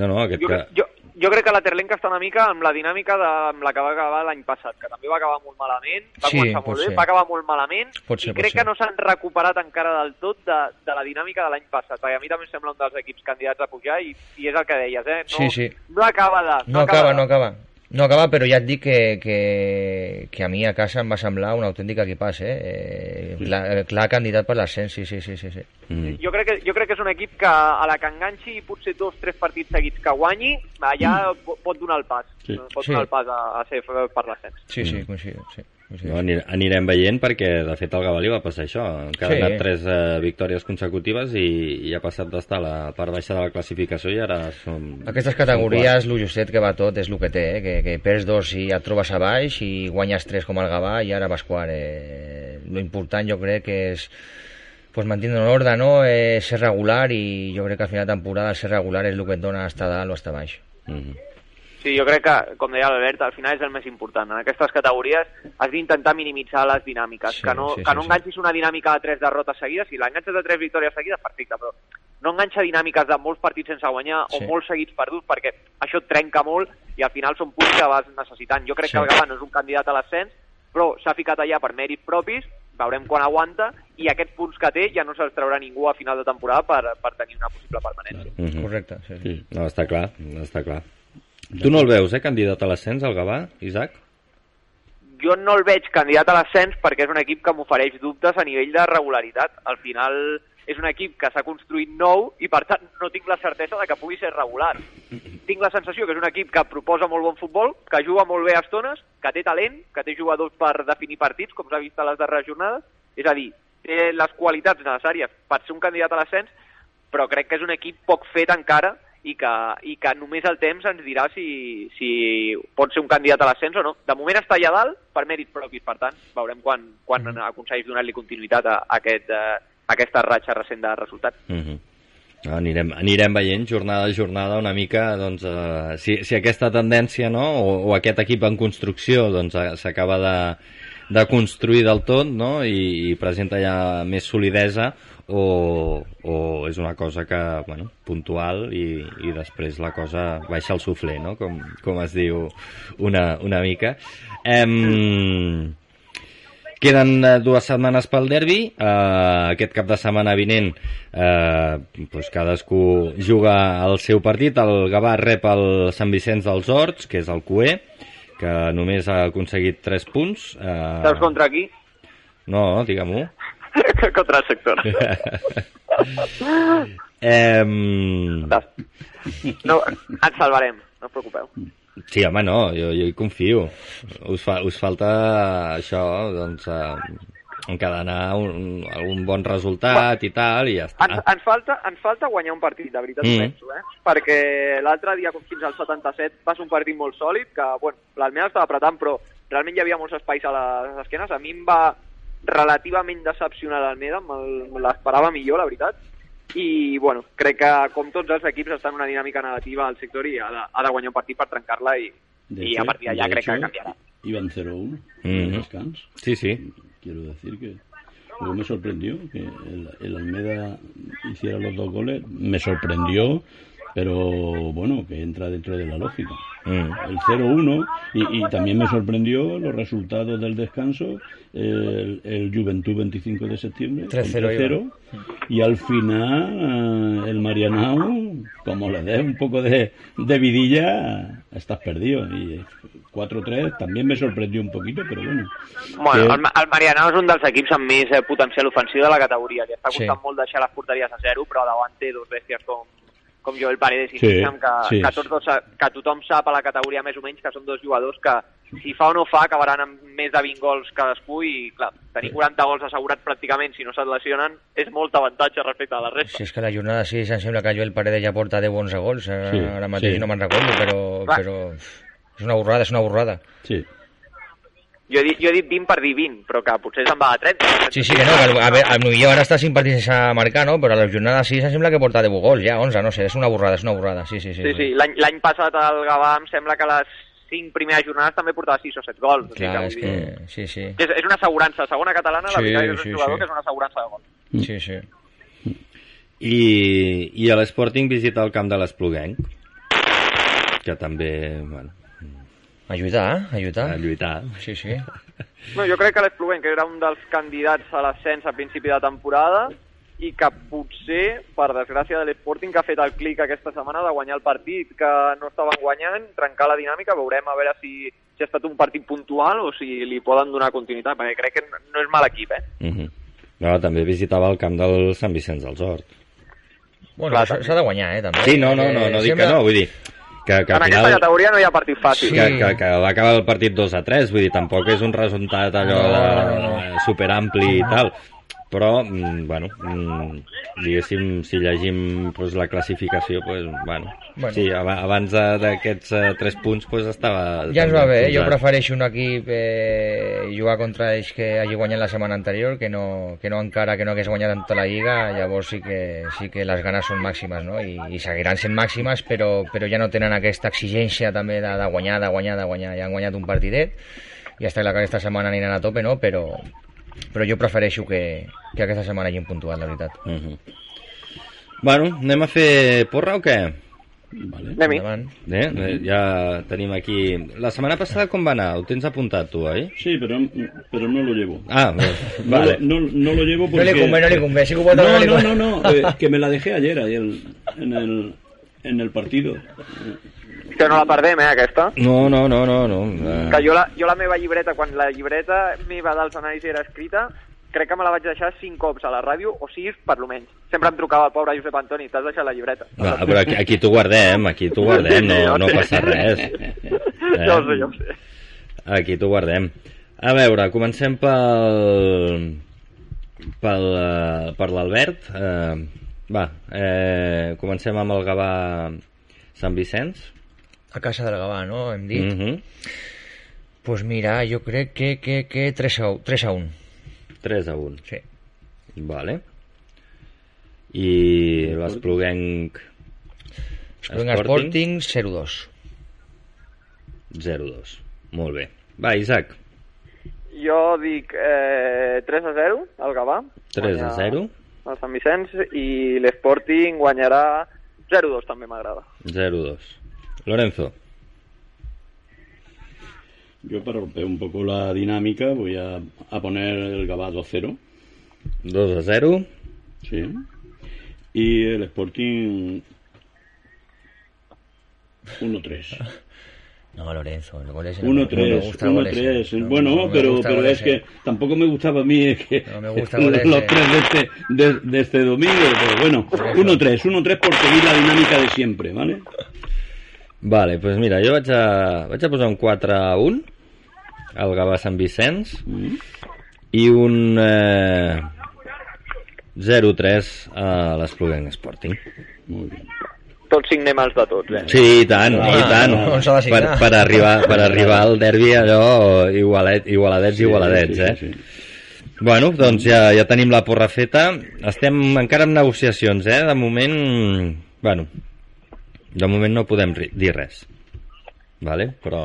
No, no, aquest
Jo,
que...
jo, jo crec que la Terlenca està una mica amb la dinàmica de, amb la que va acabar l'any passat, que també va acabar molt malament, va
Sí,
començar molt bé,
ser.
va acabar molt malament,
Pot ser,
i crec
ser.
que no s'han recuperat encara del tot de, de la dinàmica de l'any passat, perquè a mi també em sembla un dels equips candidats a pujar, i, i és el que deies, eh? No,
Sí, sí.
no acaba de...
No acaba,
de-
no acaba. No acaba, però ja et dic que, que, que a mi a casa em va semblar un autèntic equipàs, eh? eh clar, clar candidat per l'ascens, sí, sí, sí, sí, sí.
Mm.
Jo crec, que, jo crec que és un equip que a la que enganxi potser dos, tres partits seguits que guanyi, allà po- pot donar el pas.
Sí.
Pot
Sí.
donar el pas a, a ser per l'ascens.
Sí, sí, coincido, sí. Coincido.
No, anir- anirem veient perquè, de fet, al Gavà li va passar això. Ha
Sí.
anat tres eh, victòries consecutives i, i ha passat d'estar a la part baixa de la classificació i ara som...
Aquestes categories, el justet que va tot és el que té, eh? que, que perds dos i et trobes a baix i guanyes tres com el Gavà i ara vas quart. Eh? Lo important jo crec que és pues, mantenir l'ordre, no? Eh, ser regular i jo crec que al final de temporada ser regular és el que et dona estar a dalt o estar baix.
Mm -hmm.
Sí, jo crec que, com deia l'Albert, al final és el més important. En aquestes categories has d'intentar minimitzar les dinàmiques.
Sí,
que no,
sí,
que
sí,
no
sí.
enganxis una dinàmica de tres derrotes seguides. Si l'enganxes de tres victòries seguides, perfecte, però no enganxa dinàmiques de molts partits sense guanyar
Sí.
o molts seguits perduts, perquè això et trenca molt i al final són punts que vas necessitant. Jo crec
Sí.
que el Gavà no és un candidat a l'ascens, però s'ha ficat allà per mèrits propis, veurem quan aguanta, i aquests punts que té ja no se'ls traurà ningú a final de temporada per, per tenir una possible permanència.
Mhm.
Correcte, sí, sí.
Sí.
No, està clar, està clar. Tu no el veus, eh, candidat a l'ascens, al Gavà, Isaac?
jo no el veig candidat a l'ascens perquè és un equip que m'ofereix dubtes a nivell de regularitat. Al final és un equip que s'ha construït nou i per tant no tinc la certesa de que pugui ser regular. Tinc la sensació que és un equip que proposa molt bon futbol, que juga molt bé a estones, que té talent, que té jugadors per definir partits, com s'ha vist a les darreres jornades. És a dir, té les qualitats necessàries per ser un candidat a l'ascens, però crec que és un equip poc fet encara i que, i que només el temps ens dirà si, si pot ser un candidat a l'ascens o no. De moment està allà dalt per mèrits propis, per tant, veurem quan, quan
Mm.
aconsegueix donar-li continuïtat a, a, aquest, a aquesta ratxa recent de resultats.
Mhm. No, anirem, anirem veient jornada a jornada una mica doncs, eh, si, si aquesta tendència no, o, o aquest equip en construcció doncs, eh, s'acaba de, de construir del tot no, i, i presenta ja més solidesa o, o és una cosa que, bueno, puntual i, i després la cosa baixa al suflé, no? com, com es diu una, una mica. Em, Queden eh, dues setmanes pel derbi. Eh, aquest cap de setmana vinent eh, doncs cadascú juga el seu partit. El Gavà rep el Sant Vicenç dels Horts, que és el QE, que només ha aconseguit 3 punts. Eh,
Saps contra qui?
No, digue-m'ho.
contra el sector.
Em,
No, ens salvarem, no us preocupeu.
Sí, home, no, jo, jo hi confio. Us, fa, us falta això, doncs, eh, encadenar un, un bon resultat i tal, i ja està.
Ens, ens, falta, ens falta guanyar un partit, de veritat
Mm.
penso, eh? Perquè l'altre dia, fins al 77, va ser un partit molt sòlid, que, bueno, l'Almeda estava apretant, però realment hi havia molts espais a les esquenes. A mi em va relativament decepcionar l'Almeda, me'l- me l'esperava millor, la veritat. I, bueno, crec que, com tots els equips, està en una dinàmica negativa al sector i ha de, ha de guanyar un partit per trencar-la i,
De
i a partir d'allà
de
crec que canviarà.
Iban 0-1
Mhm.
en descans.
Sí, sí.
Quiero decir que luego me sorprendió que el, el Almeda hiciera los dos goles. Me sorprendió, pero bueno, que entra dentro de la lógica.
Mm.
El 0-1 y, y también me sorprendió los resultados del descanso. El, el Juventud 25 de septiembre,
3-0
3-0. Y al final, eh, el Marianao, como le des un poco de, de vidilla, estás perdido. Y 4-3 también me sorprendió un poquito, pero bueno.
Bueno,
Que-
el, el Marianao és un dels equips amb més eh, potencial ofensiu de la categoria. Li està
Sí.
costant molt deixar les porteries a zero, però davant té dos bèsties com, com Joel Paredes i
Sí,
Hicham, que,
sí.
que, tots dos, sa- que tothom sap a la categoria més o menys que són dos jugadors que si fa o no fa acabaran amb més de 20 gols cadascú i clar, tenir 40 gols assegurats pràcticament si no se't lesionen és molt avantatge respecte a la resta.
Si és que la jornada 6 em sembla que Joel Paredes ja porta 10 11 gols, eh,
Sí,
ara mateix
sí.
no me'n recordo, però,
Clar.
però és una borrada, és una borrada.
Sí.
Jo, he dit, jo he dit 20 per dir 20, però que potser se'n va a 30.
Sí, sí, que no, que a, veure, millor ara està 5 partits sense marcar, no? Però a la jornada 6 em sembla que porta 10 gols, ja, 11, no sé, és una borrada, és una borrada, sí, sí, sí.
Sí, sí, l'any l'any passat el Gavà em sembla que les 5 primeres jornades també portava 6 o 7 gols. o sigui
Clar,
vull
és
dir-
que... Sí, sí,
És, és una assegurança. Segona catalana, la
Sí,
veritat és
sí,
un jugador
sí.
que és una assegurança de gol.
sí, sí.
I, i a l'Sporting visita el camp de l'Espluguenc, que també, bueno,
Ajudar, ajudar.
a lluitar.
Sí, sí.
No, jo crec que l'Espluguent, que era un dels candidats a l'ascens a principi de temporada, i que potser, per desgràcia de l'Sporting, que ha fet el clic aquesta setmana de guanyar el partit, que no estaven guanyant, trencar la dinàmica, veurem a veure si, si ha estat un partit puntual o si li poden donar continuïtat, perquè crec que no és mal equip, eh?
Uh -huh. no, també visitava el camp del Sant Vicenç dels Horts.
Bueno, s'ha de guanyar, eh, també.
Sí, no, no, no,
Eh,
no dic
sembla-
que no, vull dir que, que
en
al
aquesta
final...
categoria no hi ha partit fàcil.
Sí.
Que, que, que va acabar el partit 2 a 3, vull dir, tampoc és un resultat allò
No,
de,
no, no.
superampli i tal, però, mm, bueno, mm, diguéssim, si llegim pues, la classificació, pues, bueno,
Bueno.
sí, aba- abans de- d'aquests eh, 3 punts, pues, estava...
Ja ens va bé, eh? jo prefereixo un equip eh, jugar contra ells que hagi guanyat la setmana anterior que no, que no encara que no hagués guanyat en tota la lliga, llavors sí que, sí que les ganes són màximes, no? I, i seguiran sent màximes, però, però ja no tenen aquesta exigència també de, de guanyar, de guanyar, de guanyar. Ja han guanyat un partidet i està clar que aquesta setmana aniran a tope, no? Però, però jo prefereixo que, que aquesta setmana hagin puntuat, la veritat.
Uh -huh. Bueno, anem a fer porra o què?
Vale.
Anem-hi.
Eh? Ja tenim aquí... La setmana passada com va anar? Ho tens apuntat tu, oi?
Sí, pero, pero no lo llevo.
Ah,
No,
vale.
no, no lo llevo
No
porque...
li convé, no li convé. Si
No,
no,
no, no, no, eh, que me la dejé ayer ahí en, en el, en el partido.
Que no la perdem, eh, aquesta.
No, no, no, no. no. Eh,
Que jo la, jo la meva llibreta, quan la llibreta meva dels anàlisis era escrita, crec que me la vaig deixar cinc cops a la ràdio, o sis per lo menys. Sempre em trucava el pobre Josep Antoni, t'has deixat la llibreta.
Va, però aquí, aquí t'ho guardem, aquí t'ho guardem, no, no passa res.
Ja ho sé, ja ho sé.
Aquí t'ho guardem. A veure, comencem pel... pel eh, per l'Albert. Eh, va, eh, comencem amb el Gavà Sant Vicenç.
A casa del Gavà, no? Hem dit.
Mm -hmm.
pues mira, jo crec que, que, que 3 a 1. 3 a 1.
3 a 1.
Sí.
Vale. I l'Espluguenc
Sporting, Sporting 0-2.
0-2. Molt bé. Va, Isaac,
Jo dic eh, 3 a 0 al Gavà.
3 a 0.
El Sant Vicenç i l'Sporting guanyarà 0-2 també m'agrada.
0-2. Lorenzo.
Yo para romper un poco la dinámica voy a, a poner el Gabá 2-0.
2 a 0.
Sí. Y el Sporting 1-3.
No, Lorenzo, el gol ese no me- no me
1-3,
gusta el gol ese.
1-3.
No,
bueno,
no
pero, pero es que tampoco me gustaba a mí es que
No me gusta ese.
los tres de este, de, de este domingo. Pero bueno, 1-3, 1-3 por seguir la dinámica de siempre, ¿vale?
Vale, doncs mira, jo vaig a, vaig a posar un 4 a 1 al Gavà Sant Vicenç
Mm.
i un eh, 0-3 a l'Espluguenc Sporting.
Muy bien.
Tots signem els de tots, eh?
Sí, i tant,
Ah,
i tant.
no, no
per, per, arribar, per arribar al derbi allò igualet, igualadets,
Sí,
igualadets,
sí,
eh?
sí, sí.
Bueno, doncs ja, ja tenim la porra feta. Estem encara en negociacions, eh? De moment... Bueno, de moment no podem dir res. Vale? Però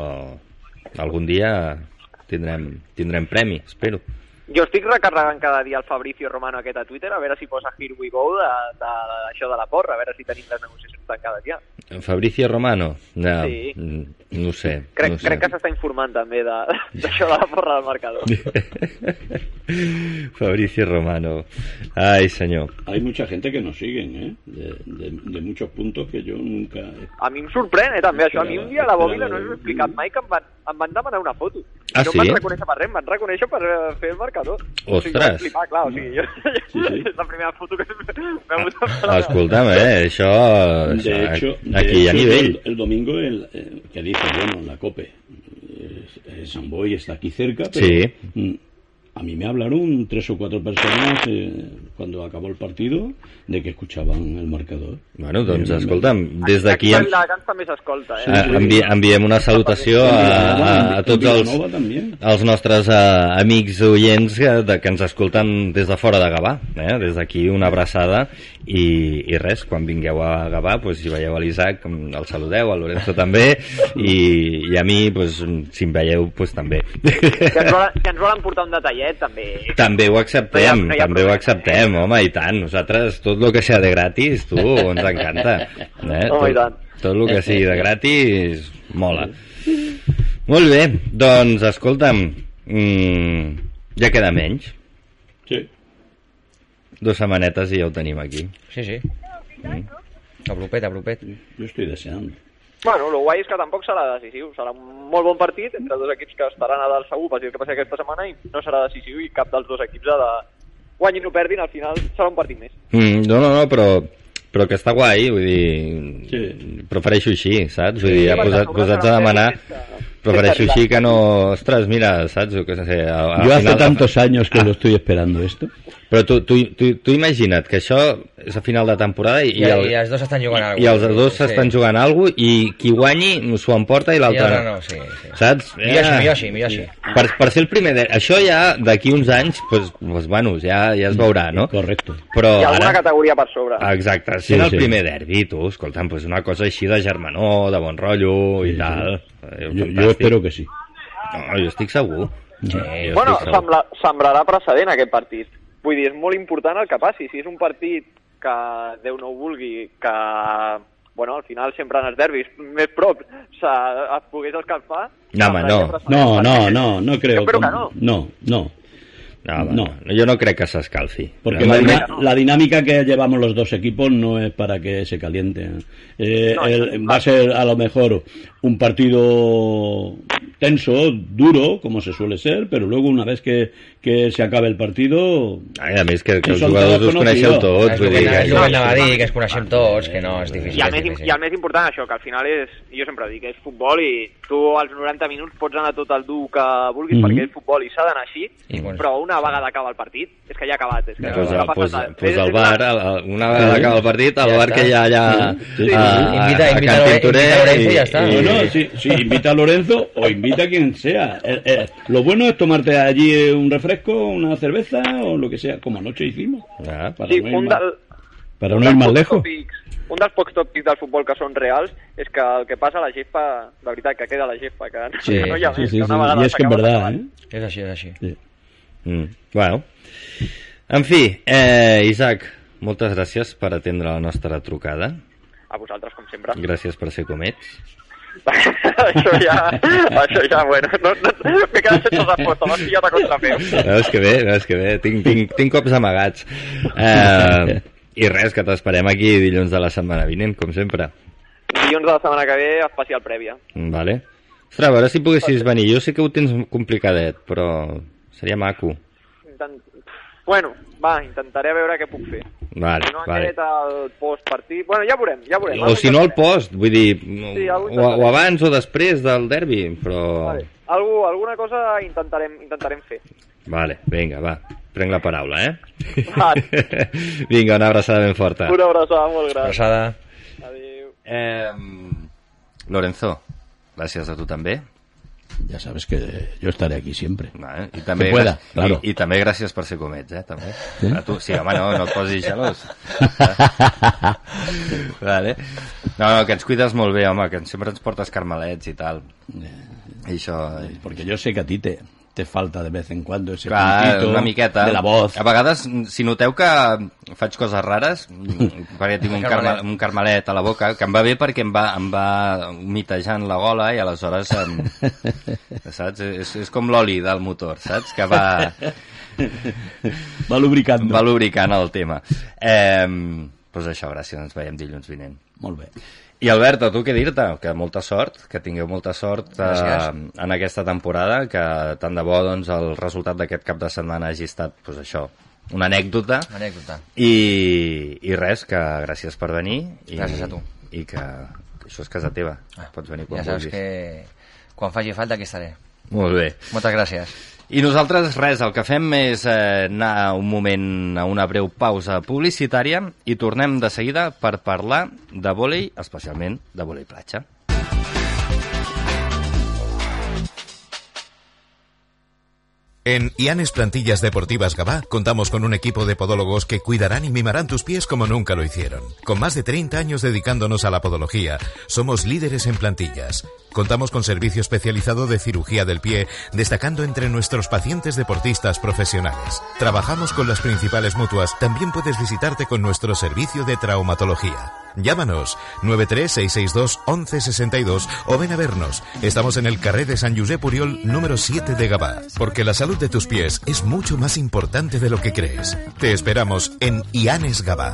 algun dia tindrem, tindrem premi, espero.
Jo estic recarregant cada dia el Fabricio Romano aquest a Twitter a veure si posa Here We Go de, de, això de la porra, a veure si tenim les negociacions tancades ja.
Fabricio Romano? No,
Sí.
mm, no ho sé.
Crec,
no sé.
crec que s'està informant també de- d'això de, la porra del marcador.
Fabricio Romano. Ai, senyor.
Hay mucha gente que nos siguen, ¿eh? De, de- de muchos puntos que yo nunca...
A mi em sorprèn, eh, també, això. A mi un dia a la bòbila no us he explicat mai que em van, em van demanar una foto.
Ah,
no
sí?
em van reconèixer per res, em van reconèixer per eh, fer el marcador. O sigui,
Ostres.
vaig flipar, clar, o sigui, jo,
Sí, sí.
és la primera foto que m'ha hagut de fer.
Escolta'm, eh? Això...
De
això
hecho, de
aquí hi ha
hecho,
nivell.
El, el domingo el, eh, que dice, bueno, la COPE, eh, San Boy está aquí cerca, pero
Sí.
A mí me hablaron tres o cuatro personas eh, cuando acabó el partido de que escuchaban el marcador.
Bueno, doncs,
Eh,
escolta'm, des d'aquí
Aquí a
en,
Viladecans també s'escolta, eh?
Sí,
eh, envi enviem una salutació a, a, a tots els, els nostres uh, amics oients que, de, que ens escolten des de fora de Gavà. Eh? Des d'aquí una abraçada i, i res, quan vingueu a Gavà, pues, si veieu a l'Isaac, el saludeu, al Lorenzo també, i, i a mi, pues, si em veieu, pues, també.
Que ens, volen, que ens volen portar un detallet, també.
També ho acceptem,
No hi ha- no hi ha
també ho
problema.
acceptem, home, i tant. Nosaltres, tot el que sea de gratis, tu, ens encanta. Eh?
Home, i
tot, tot el que sigui de gratis, mola. Molt bé, doncs, escolta'm, mm, ja queda menys.
Sí.
Dos setmanetes i ja ho tenim aquí.
Sí, sí. A propet, a propet.
Yo estoy deseando.
Bueno, el guai és que tampoc serà decisiu. Serà un molt bon partit entre dos equips que estaran a dalt segur, passi el que passi aquesta setmana, i no serà decisiu i cap dels dos equips ha de guanyin o perdin, al final serà un partit més.
Mm, no, no, no, però, però que està guai, vull dir...
Sí.
Prefereixo així, saps? Vull dir, ja
perquè
posat, posats a demanar...
sense-
Prefereixo així que no... Ostres, mira, saps? Què sé, a, a
Yo hace tantos años que lo estoy esperando esto.
Però tu, tu, tu, tu imagina't que això és a final de temporada i,
I,
el,
i els dos estan jugant alguna
i els dos s'estan jugant alguna cosa i qui guanyi s'ho emporta i
I
l'altre no.
no, sí, sí.
Saps?
Millor així, millor així, millor així.
Per, per ser el primer... De... Això ja d'aquí uns anys, pues, pues, bueno, ja, ja es veurà, no?
Correcto.
Però
Hi ha alguna
ara...
categoria per sobre.
Exacte,
Sí,
sent el
sí.
primer derbi, tu, escolta'm, pues una cosa així de germanor, de bon rotllo i
Sí, sí.
tal. Eh,
Yo,
fantàstic.
yo espero que sí.
No, jo estic segur.
Sí.
Jo
Bueno,
estic segur.
sembla, sembrarà precedent aquest partit. Vull dir, és molt important el que passi. Si és un partit que Déu no ho vulgui, que bueno, al final sempre en els derbis més prop se, es pogués escalfar.
No, home, no.
No, no, no, no creo.
Espero que no.
No, no.
No,
No.
no. jo no crec que s'escalfi.
Porque
No,
la,
no,
dina- la dinámica que llevamos los dos equipos no es para que se caliente. Eh,
No,
el-
no.
va a ser a lo mejor un partido tenso, duro, como se suele ser, pero luego una vez que, que se acabe el partido...
Ai, a més que, que els jugadors
todos
us coneixeu tots. Vull dir,
que,
que
anava a dir, que ens coneixem tots, que no, és difícil.
I el,
és
més. I el més important, això, que al final és, jo sempre dic, és futbol i tu als 90 minuts pots anar tot el dur que vulguis
Mhm.
perquè és futbol i s'ha d'anar així,
I bueno.
però una vegada acaba el partit, és que ja ha acabat. És que
pues,
no
pues, pues bar,
una-
una vegada acaba el partit, al
Ja
bar que hi ha allà
Sí, sí.
a, a,
Invita-
a
invita
Can
a Lore-
Tintorer
invita a Lorenzo i ja està.
No, no, sí, sí, invita a Lorenzo o invita a quien sea. Eh, eh, lo bueno es tomarte allí eh, un refresco, una cerveza o lo que sea, como anoche hicimos.
Ah,
Para
Sí,
no ir
un,
más,
del,
no lejos.
tòpics- un dels pocs tòpics del futbol que són reals és que el que passa a la gespa, de veritat, que queda a la gespa, que,
Sí,
que no hi ha
Sí,
més,
sí,
que
sí.
una vegada
Y es que en. ¿eh?
És així, és així.
Sí.
Mm, bueno. En fi, eh, Isaac, moltes gràcies per atendre la nostra trucada.
A vosaltres, com sempre.
Gràcies per ser com ets.
això ja, això ja, bueno, no, no, m'he quedat sense resposta, m'has pillat a contrapeu.
Veus que bé, veus que bé. Tinc, tinc, tinc cops amagats. Eh, I res, que t'esperem aquí dilluns de la setmana vinent, com sempre.
Dilluns de la setmana que ve, especial prèvia.
Vale. Ostres, a veure si poguessis venir. Jo sé que ho tens complicadet, però seria maco.
Intent... Bueno, va, intentaré veure què puc fer.
Vale,
si no
vale.
aquest el postpartit... Bueno, ja veurem, ja veurem.
O si no al post, vull dir,
Sí,
o, o abans o després del derbi, però...
Vale. Algú, alguna cosa intentarem, intentarem fer.
Vale, vinga, va. Prenc la paraula, eh?
Vale.
vinga, una abraçada ben forta.
Una abraçada molt gran.
Abraçada.
Adéu.
Eh, Lorenzo, gràcies a tu també.
Ya sabes que yo estaré aquí siempre.
Vale, i també,
Que pueda,
i,
claro.
i, també gràcies per ser com ets, eh, també.
Sí?
A tu, sí, home, no, no et posis gelós. vale. No, no, que ens cuides molt bé, home, que sempre ens portes carmelets i tal. I això...
Porque yo sé que a ti te, te falta de vez en cuando ese
Clar,
puntito
una miqueta.
de la voz.
A vegades, si noteu que faig coses rares, perquè tinc un, carme,
Carmelet.
un carmelet a la boca, que em va bé perquè em va, em va humitejant la gola i aleshores, em, saps? És, és com l'oli del motor, saps? Que va,
Va lubricando.
va lubricant el tema. Eh, doncs això, gràcies, ens veiem dilluns vinent.
Molt bé.
I Albert, a tu què dir-te? Que molta sort, que tingueu molta sort eh, en aquesta temporada, que tant de bo doncs, el resultat d'aquest cap de setmana hagi estat pues, això, una anècdota.
Anècdota.
I, I res, que gràcies per venir. I,
Gràcies a tu.
I que, que això és casa teva. Pots venir quan
Ja saps
vulguis.
que quan faci falta aquí estaré.
Molt bé.
Moltes gràcies.
I nosaltres, res, el que fem és eh, anar un moment a una breu pausa publicitària i tornem de seguida per parlar de vòlei, especialment de vòlei platja.
En Ianes Plantillas Deportivas Gabá contamos con un equipo de podólogos que cuidarán y mimarán tus pies como nunca lo hicieron. Con más de 30 años dedicándonos a la podología, somos líderes en plantillas. Contamos con servicio especializado de cirugía del pie, destacando entre nuestros pacientes deportistas profesionales. Trabajamos con las principales mutuas, también puedes visitarte con nuestro servicio de traumatología. Llámanos 936621162 o ven a vernos. Estamos en el carré de San Josep Puriol número 7 de Gabá, porque la salud de tus pies es mucho más importante de lo que crees. Te esperamos en Ianes Gabá.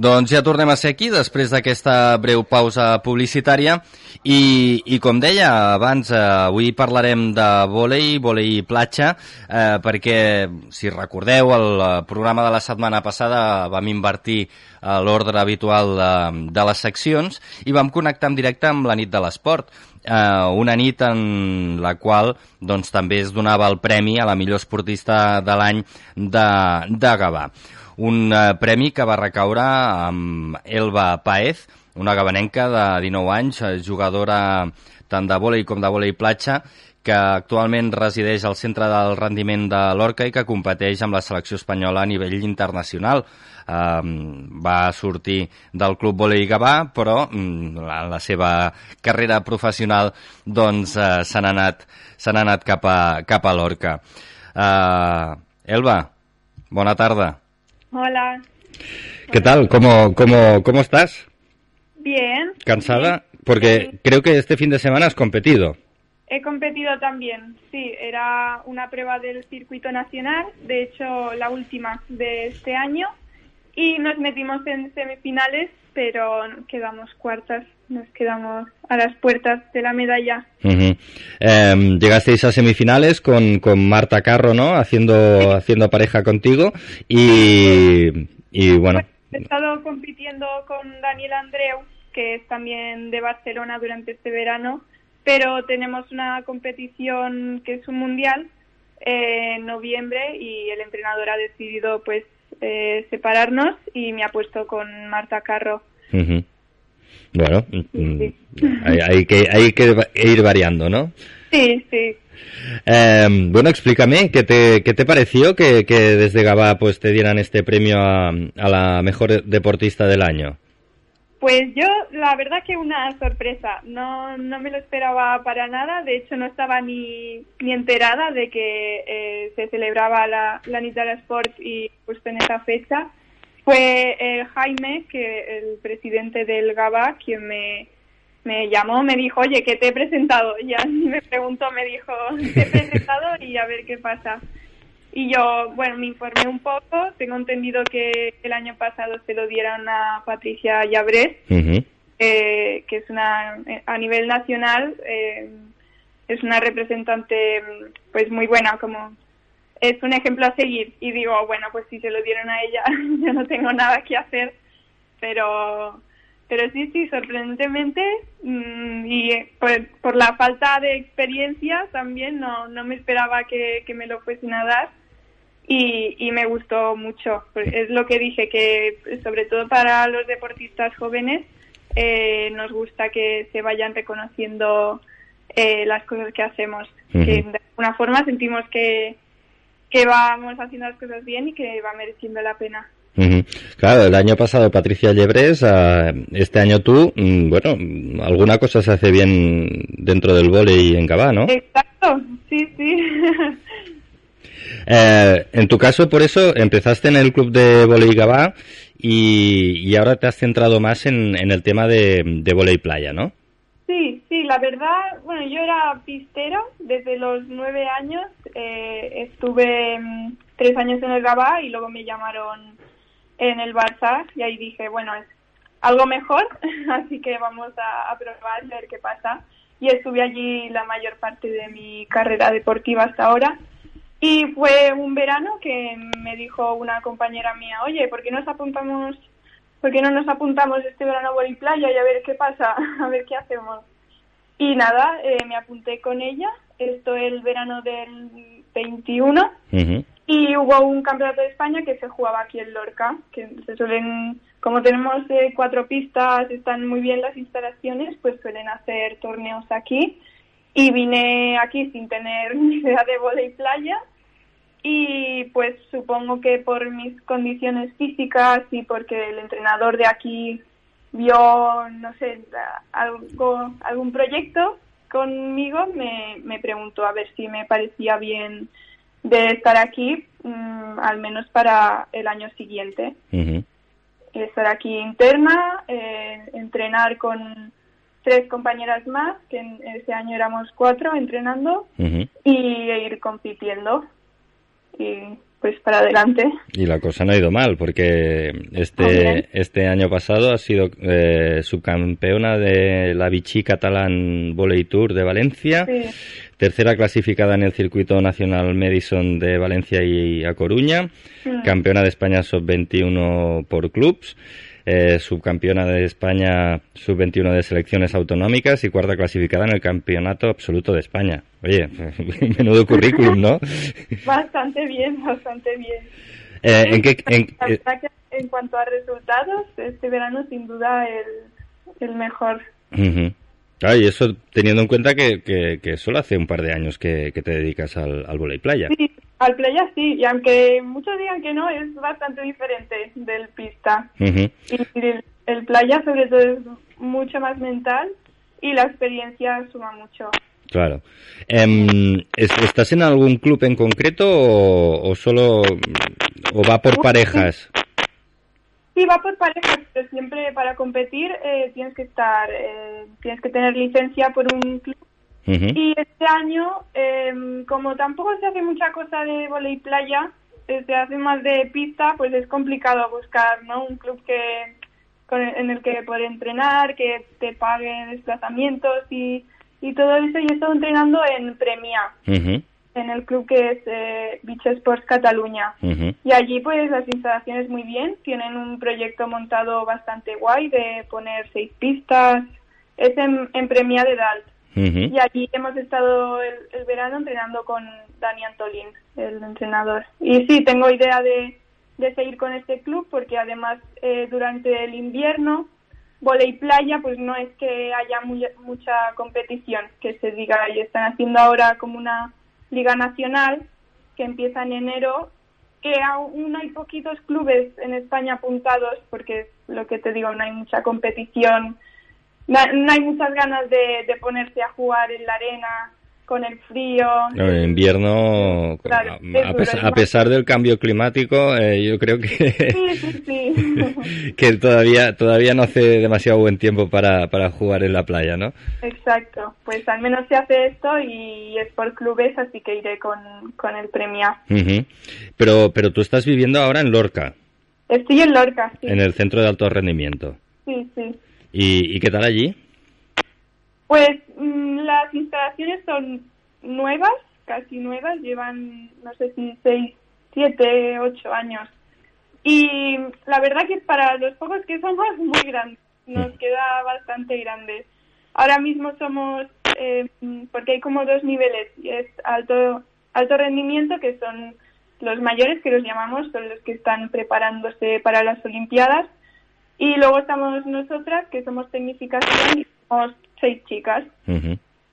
Doncs ja tornem a ser aquí després d'aquesta breu pausa publicitària i, i com deia abans, eh, avui parlarem de vòlei, vòlei platja, eh, perquè si recordeu el eh, programa de la setmana passada vam invertir eh, l'ordre habitual de, de les seccions i vam connectar en directe amb la nit de l'esport eh, una nit en la qual doncs, també es donava el premi a la millor esportista de l'any de, de Gavà. Un eh, premi que va recaure amb Elba Paez, una gabanenca de 19 anys, eh, jugadora tant de vòlei com de vòlei platja, que actualment resideix al centre del rendiment de l'Orca i que competeix amb la selecció espanyola a nivell internacional. Um, va sortir del Club Volei Gavà, però um, la, la seva carrera professional doncs uh, s'han anat, anat cap a, cap a l'Orca. Uh, Elba, bona tarda.
Hola.
¿Qué tal? ¿Cómo, cómo, cómo estás?
Bien.
¿Cansada? Porque sí. creo que este fin de semana has competido.
He competido también, sí, era una prueba del circuito nacional, de hecho la última de este año, y nos metimos en semifinales, pero quedamos cuartas, nos quedamos a las puertas de la medalla.
Uh -huh. eh, llegasteis a semifinales con, con Marta Carro, ¿no? Haciendo, haciendo pareja contigo, y, y bueno.
He estado compitiendo con Daniel Andreu, que es también de Barcelona durante este verano, pero tenemos una competición que es un mundial eh, en noviembre y el entrenador ha decidido pues eh, separarnos y me ha puesto con Marta Carro.
Uh -huh. Bueno, sí, sí. Hay, hay, que, hay que ir variando, ¿no?
Sí, sí.
Eh, bueno, explícame, ¿qué te, qué te pareció que, que desde Gabá pues, te dieran este premio a, a la mejor deportista del año?
Pues yo, la verdad que una sorpresa. No, no me lo esperaba para nada. De hecho, no estaba ni, ni enterada de que eh, se celebraba la, la Nitara Sport y justo en esa fecha. Fue eh, Jaime, que el presidente del GABA, quien me, me llamó, me dijo, oye, que te he presentado. Ya me preguntó, me dijo, te he presentado y a ver qué pasa. Y yo, bueno, me informé un poco. Tengo entendido que el año pasado se lo dieron a Patricia Llabrés, uh -huh. eh, que es una, a nivel nacional, eh, es una representante pues muy buena, como es un ejemplo a seguir. Y digo, bueno, pues si se lo dieron a ella, yo no tengo nada que hacer. Pero, pero sí, sí, sorprendentemente, mmm, y por, por, la falta de experiencia también no, no me esperaba que, que me lo fuesen a dar y, y, me gustó mucho. Es lo que dije, que sobre todo para los deportistas jóvenes eh, nos gusta que se vayan reconociendo eh, las cosas que hacemos, uh -huh. que de alguna forma sentimos que, que vamos haciendo las cosas bien y que va mereciendo la pena.
Uh -huh. Claro, el año pasado Patricia Llebres, uh, este año tú, mm, bueno, alguna cosa se hace bien dentro del vóley en Gabá, ¿no?
Exacto, sí, sí.
Eh, en tu caso, por eso, empezaste en el club de volei Gabá y, y ahora te has centrado más en, en el tema de, de volei playa, ¿no?
Sí, sí, la verdad, bueno, yo era pistero desde los nueve años, eh, estuve mm, tres años en el Gabá y luego me llamaron en el Barça y ahí dije, bueno, es algo mejor, así que vamos a, probar, a ver qué pasa. Y estuve allí la mayor parte de mi carrera deportiva hasta ahora. Y fue un verano que me dijo una compañera mía, oye, ¿por qué nos apuntamos, por no nos apuntamos este verano a Boli Playa y a ver qué pasa, a ver qué hacemos? Y nada, eh, me apunté con ella, esto el verano del 21, uh -huh. y hubo un campeonato de España que se jugaba aquí en Lorca, que se suelen, como tenemos eh, cuatro pistas, están muy bien las instalaciones, pues suelen hacer torneos aquí. Y vine aquí sin tener ni idea de volei playa y pues supongo que por mis condiciones físicas y porque el entrenador de aquí vio, no sé, algo, algún proyecto conmigo, me, me preguntó a ver si me parecía bien de estar aquí, mmm, al menos para el año siguiente.
Uh -huh.
Estar aquí interna, eh, entrenar con tres compañeras más, que en ese año éramos cuatro entrenando,
uh -huh.
y ir compitiendo y pues para adelante.
Y la cosa no ha ido mal, porque este, este año pasado ha sido eh, subcampeona de la Vichy Catalan Volley Tour de Valencia,
sí.
tercera clasificada en el circuito nacional Madison de Valencia y A Coruña, sí. campeona de España sub-21 por clubs. Eh, subcampeona de España sub-21 de selecciones autonómicas y cuarta clasificada en el campeonato absoluto de España. Oye, menudo currículum, ¿no?
Bastante bien, bastante bien.
Eh, ¿en, qué, en, eh,
en cuanto a resultados, este verano sin duda el, el mejor.
ujú. Claro, y eso teniendo en cuenta que, que, que solo hace un par de años que, que te dedicas al, al volei playa.
Sí, al playa sí, y aunque muchos digan que no, es bastante diferente del pista. Y el, el playa sobre todo es mucho más mental y la experiencia suma mucho.
Claro. ¿es- ¿Estás en algún club en concreto o, o solo o va por parejas?
Sí, va por parejas, pero siempre para competir eh, tienes que estar, eh, tienes que tener licencia por un club. Y este año, eh, como tampoco se hace mucha cosa de volei playa, se hace más de pista, pues es complicado buscar, ¿no? Un club que con en el que poder entrenar, que te pague desplazamientos y, y todo eso. Y he estado entrenando en Premia, en el club que es eh, Beach Sports Cataluña. Y allí pues las instalaciones muy bien, tienen un proyecto montado bastante guay de poner seis pistas, es en, en Premia de Dalt. Y allí hemos estado el, el verano entrenando con Dani Antolín, el entrenador. Y sí, tengo idea de, de seguir con este club porque además eh, durante el invierno, volei playa, pues no es que haya muy- mucha competición que se diga. Y están haciendo ahora como una liga nacional que empieza en enero, que aún hay poquitos clubes en España apuntados porque es lo que te digo, no hay mucha competición no, hay muchas ganas de, de ponerse a jugar en la arena con el frío.
No, en invierno,
Claro,
a, pesar del cambio climático, eh, yo creo que,
Sí, sí, sí.
que todavía todavía no hace demasiado buen tiempo para, para jugar en la playa, ¿no?
Exacto. Pues al menos se hace esto y es por clubes, así que iré con, con el Premia.
Pero pero tú estás viviendo ahora en Lorca,
Estoy en Lorca, sí.
en el centro de alto rendimiento.
Sí, sí.
¿Y, y qué tal allí?
Pues mm, las instalaciones son nuevas, casi nuevas, llevan, no sé si seis, siete, ocho años. Y la verdad que para los pocos que somos, muy grande, nos queda bastante grande. Ahora mismo somos, eh, mm, porque hay como dos niveles, y es alto, alto rendimiento, que son los mayores, que los llamamos, son los que están preparándose para las Olimpiadas, y luego estamos nosotras, que somos tecnificación, y somos seis chicas.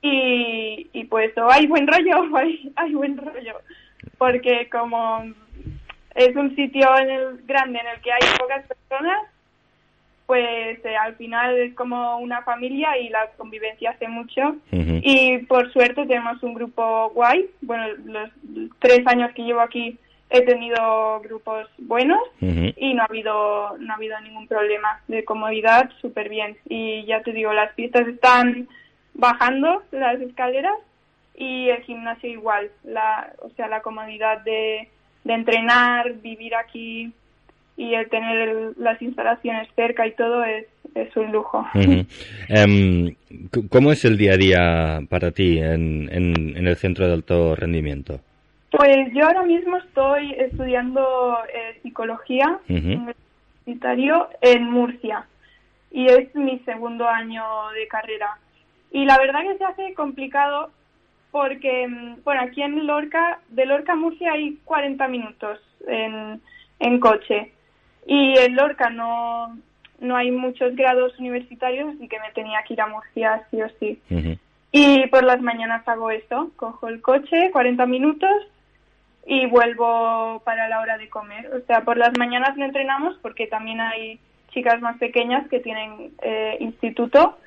Y, y pues o hay buen rollo hay, hay buen rollo. Porque como es un sitio en el, grande en el que hay pocas personas, pues eh, al final es como una familia y la convivencia hace mucho. Y por suerte tenemos un grupo guay. Bueno, los tres años que llevo aquí he tenido grupos buenos y no ha habido no ha habido ningún problema de comodidad súper bien. Y ya te digo las pistas están bajando las escaleras y el gimnasio igual. La o sea la comodidad de, de entrenar vivir aquí y el tener el- las instalaciones cerca y todo es, es un lujo.
C- ¿Cómo es el día a día para ti en, en, en el centro de alto rendimiento?
Pues yo ahora mismo estoy estudiando eh, psicología universitario en Murcia y es mi segundo año de carrera. Y la verdad que se hace complicado porque, mm, bueno, aquí en Lorca, de Lorca a Murcia hay 40 minutos en, en coche y en Lorca no, no hay muchos grados universitarios, así que me tenía que ir a Murcia sí o sí. Y por las mañanas hago eso, cojo el coche, 40 minutos y vuelvo para la hora de comer. O sea, por las mañanas no entrenamos porque también hay chicas más pequeñas que tienen eh, instituto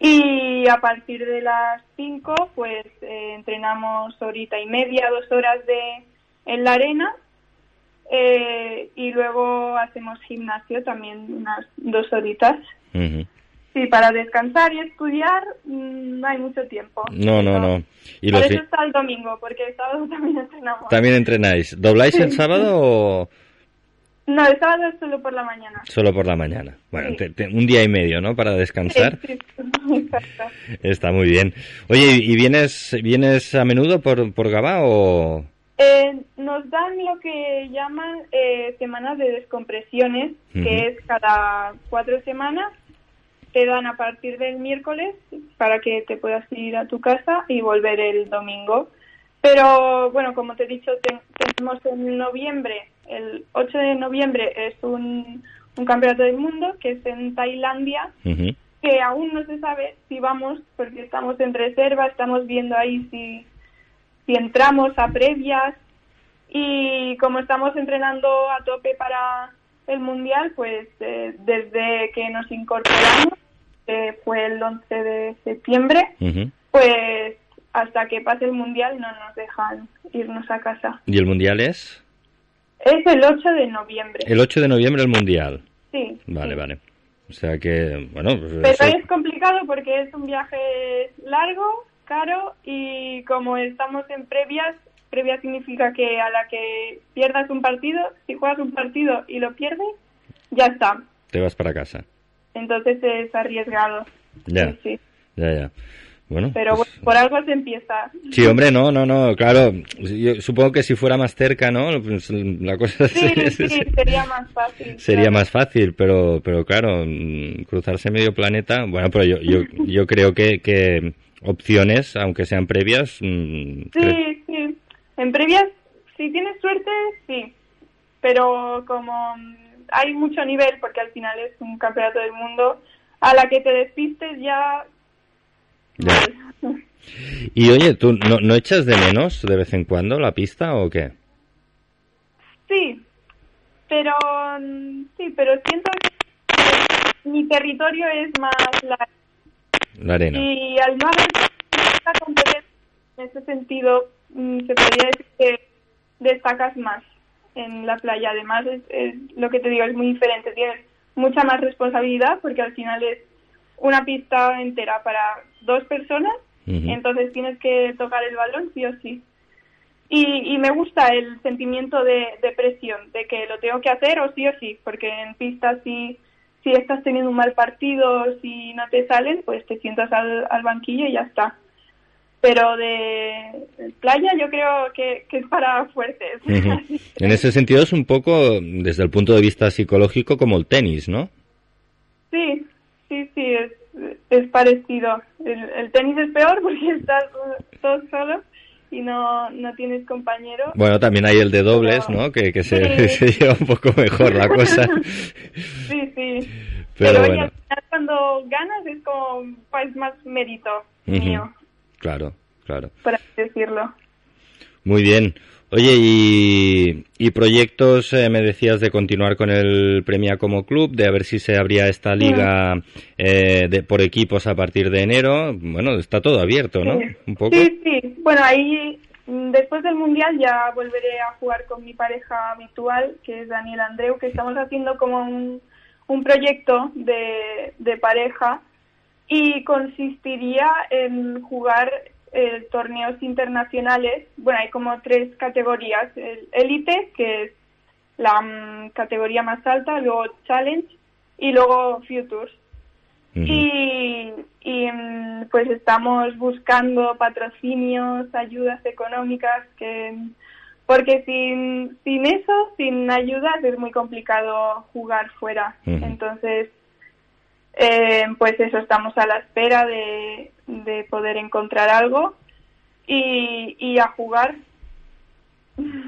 y a partir de las 5 pues eh, entrenamos horita y media, dos horas de en la arena eh, y luego hacemos gimnasio también unas dos horitas.
Ujú.
Sí, para descansar y estudiar mm, no hay mucho tiempo.
No, no, no. Y
Por
los
eso está el domingo, porque el sábado también entrenamos.
¿También entrenáis? ¿Dobláis el sábado o
No, el sábado es solo por la mañana.
solo por la mañana? Bueno,
Sí.
te- te- un día y medio, ¿no? Para descansar.
Sí, sí, exacto.
Está muy bien. Oye, ¿y vienes vienes a menudo por, por Gabá o...?
Eh, nos dan lo que llaman eh, semanas de descompresiones, que es cada cuatro semanas. Te dan a partir del miércoles para que te puedas ir a tu casa y volver el domingo. Pero bueno, como te he dicho, ten- tenemos en noviembre el 8 de noviembre es un, un campeonato del mundo que es en Tailandia, que aún no se sabe si vamos, porque estamos en reserva, estamos viendo ahí si, si entramos a previas y como estamos entrenando a tope para el mundial, pues eh, desde que nos incorporamos, que fue el 11 de septiembre,
Ujú.
pues hasta que pase el mundial no nos dejan irnos a casa.
¿Y el Mundial es?
Es el 8 de noviembre.
El 8 de noviembre el Mundial.
Sí.
Vale,
sí.
vale. O sea que, bueno... pues
Pero
eso-
es complicado porque es un viaje largo, caro y como estamos en previas, previa significa que a la que pierdas un partido, si juegas un partido y lo pierdes, ya está.
Te vas para casa.
Entonces es arriesgado.
Ya,
Sí, sí.
ya, ya. Bueno,
Pero
pues-
por algo se empieza.
Sí, hombre, no, no, no, claro. Yo supongo que si fuera más cerca, ¿no? Pues la cosa
Sí, sí, sería más fácil.
sería
claro.
más fácil, pero, pero claro, mm, cruzarse medio planeta, bueno, pero yo, yo, yo creo que, que opciones, aunque sean previas, mm,
Sí, sí. En previas, si tienes suerte, sí. Pero como mm, hay mucho nivel, porque al final es un campeonato del mundo, a la que te despistes ya...
Ya. Y oye, ¿tú no, no echas de menos de vez en cuando la pista o qué?
Sí, pero sí, pero siento que mi territorio es más la
La arena.
y al no haber esta competencia en ese sentido mm, se podría decir que destacas más en la playa. Además, es, es lo que te digo, es muy diferente. Tienes mucha más responsabilidad porque al final es una pista entera para dos personas, entonces tienes que tocar el balón sí o sí. Y, y me gusta el sentimiento de, de presión, de que lo tengo que hacer o sí o sí, porque en pista si, si estás teniendo un mal partido, si no te salen, pues te sientas al, al banquillo y ya está. Pero de playa yo creo que, que es para fuertes.
En ese sentido es un poco, desde el punto de vista psicológico, como el tenis, ¿no?
Sí, sí, sí, es, es parecido. El, el tenis es peor porque estás todo solo y no, no tienes compañero.
Bueno, también hay el de dobles, ¿no? Que, que se,
Sí.
se lleva un poco mejor la cosa.
Sí, sí.
Pero
Pero, oye, al final cuando ganas es como pues, más mérito mío.
Claro, claro.
por así decirlo.
Muy bien. Oye, y, y proyectos, eh, me decías de continuar con el Premia como club, de a ver si se abría esta liga eh, de, por equipos a partir de enero. Bueno, está todo abierto, ¿no?
Sí.
Un poco.
Sí, sí. Bueno, ahí mm, después del Mundial ya volveré a jugar con mi pareja habitual, que es Daniel Andreu, que estamos haciendo como un, un proyecto de, de pareja y consistiría en jugar eh, torneos internacionales. Bueno, hay como tres categorías. El Elite, que es la mm, categoría más alta, luego Challenge y luego Futures. Y, y, mm, pues estamos buscando patrocinios, ayudas económicas, que porque sin, sin eso, sin ayudas, es muy complicado jugar fuera. Entonces, eh, pues eso, estamos a la espera de, de poder encontrar algo y, y a jugar.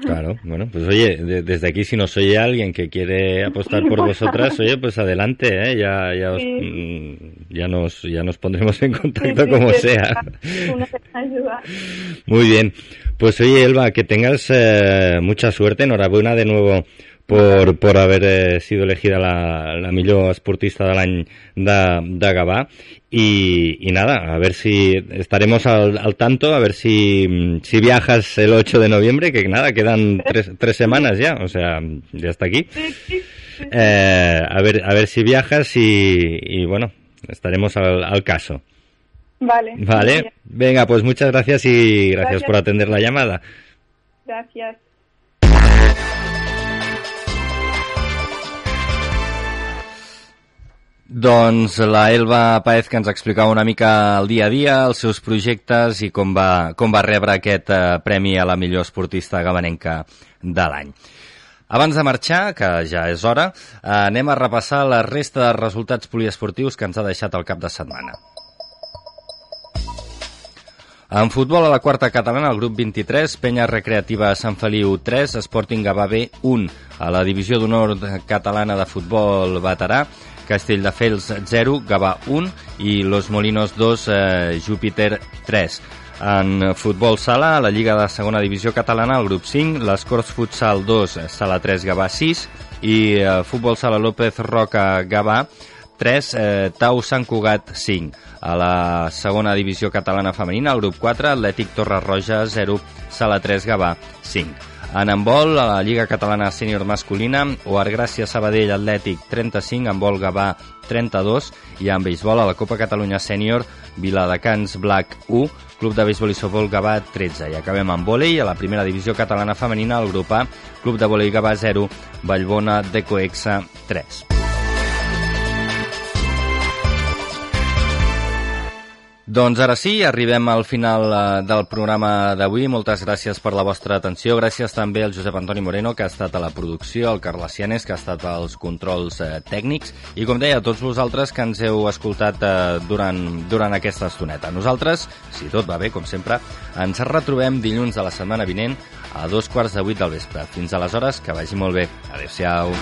Claro, bueno, pues oye, de- desde aquí si nos oye alguien que quiere apostar por vosotras, oye, pues adelante, ¿eh? ya, ya, os-
Sí.
mm, ya nos, ya nos pondremos en contacto
sí,
como
sí,
sea.
Una ayuda.
Muy bien, pues oye, Elba, que tengas eh, mucha suerte, enhorabuena de nuevo por, por haber eh, sido elegida la, la millor esportista de l'any de, de Gavà y, y nada, a ver si estaremos al, al tanto, a ver si, si viajas el 8 de noviembre, que nada, quedan tres, tres semanas ya, o sea, ya está aquí. Eh, a ver, a ver si viajas y, y bueno, estaremos al, al caso.
Vale.
Vale, venga, pues muchas gracias y gracias
Gracias.
por atender la llamada.
Gracias.
Doncs la Elba Paez que ens explicava una mica el dia a dia, els seus projectes i com va, com va rebre aquest eh, premi a la millor esportista gabanenca de l'any. Abans de marxar, que ja és hora, eh, anem a repassar la resta de resultats poliesportius que ens ha deixat el cap de setmana. En futbol, a la quarta catalana, el grup 23, Penya Recreativa Sant Feliu 3, Sporting Gavà B 1. A la divisió d'honor catalana de futbol veterà, Castelldefels 0, Gavà 1 i Los Molinos 2, eh, Júpiter 3. En futbol sala, a la Lliga de Segona Divisió Catalana, el grup 5, les Corts Futsal 2, Sala 3, Gavà 6 i eh, futbol sala López Roca Gavà 3, eh, Tau Sant Cugat 5. A la segona divisió catalana femenina, el grup 4, Atlètic Torres Roja 0, Sala 3 Gavà 5. En handbol, a la Lliga Catalana Sènior Masculina, o Argràcia Sabadell Atlètic 35, handbol Gavà 32, i en béisbol a la Copa Catalunya Sènior, Viladecans Black 1, Club de Béisbol i Softbol Gavà 13. I acabem amb vòlei, a la primera divisió catalana femenina, el grup A, Club de Vòlei Gavà 0, Vallbona de Coexa 3. Doncs ara sí, arribem al final eh, del programa d'avui. Moltes gràcies per la vostra atenció. Gràcies també al Josep Antoni Moreno, que ha estat a la producció, al Carles Cianes, que ha estat als controls eh, tècnics, i com deia, a tots vosaltres que ens heu escoltat eh, durant, durant aquesta estoneta. Nosaltres, si tot va bé, com sempre, ens retrobem dilluns de la setmana vinent a dos quarts de vuit del vespre. Fins aleshores, que vagi molt bé. Adéu-siau.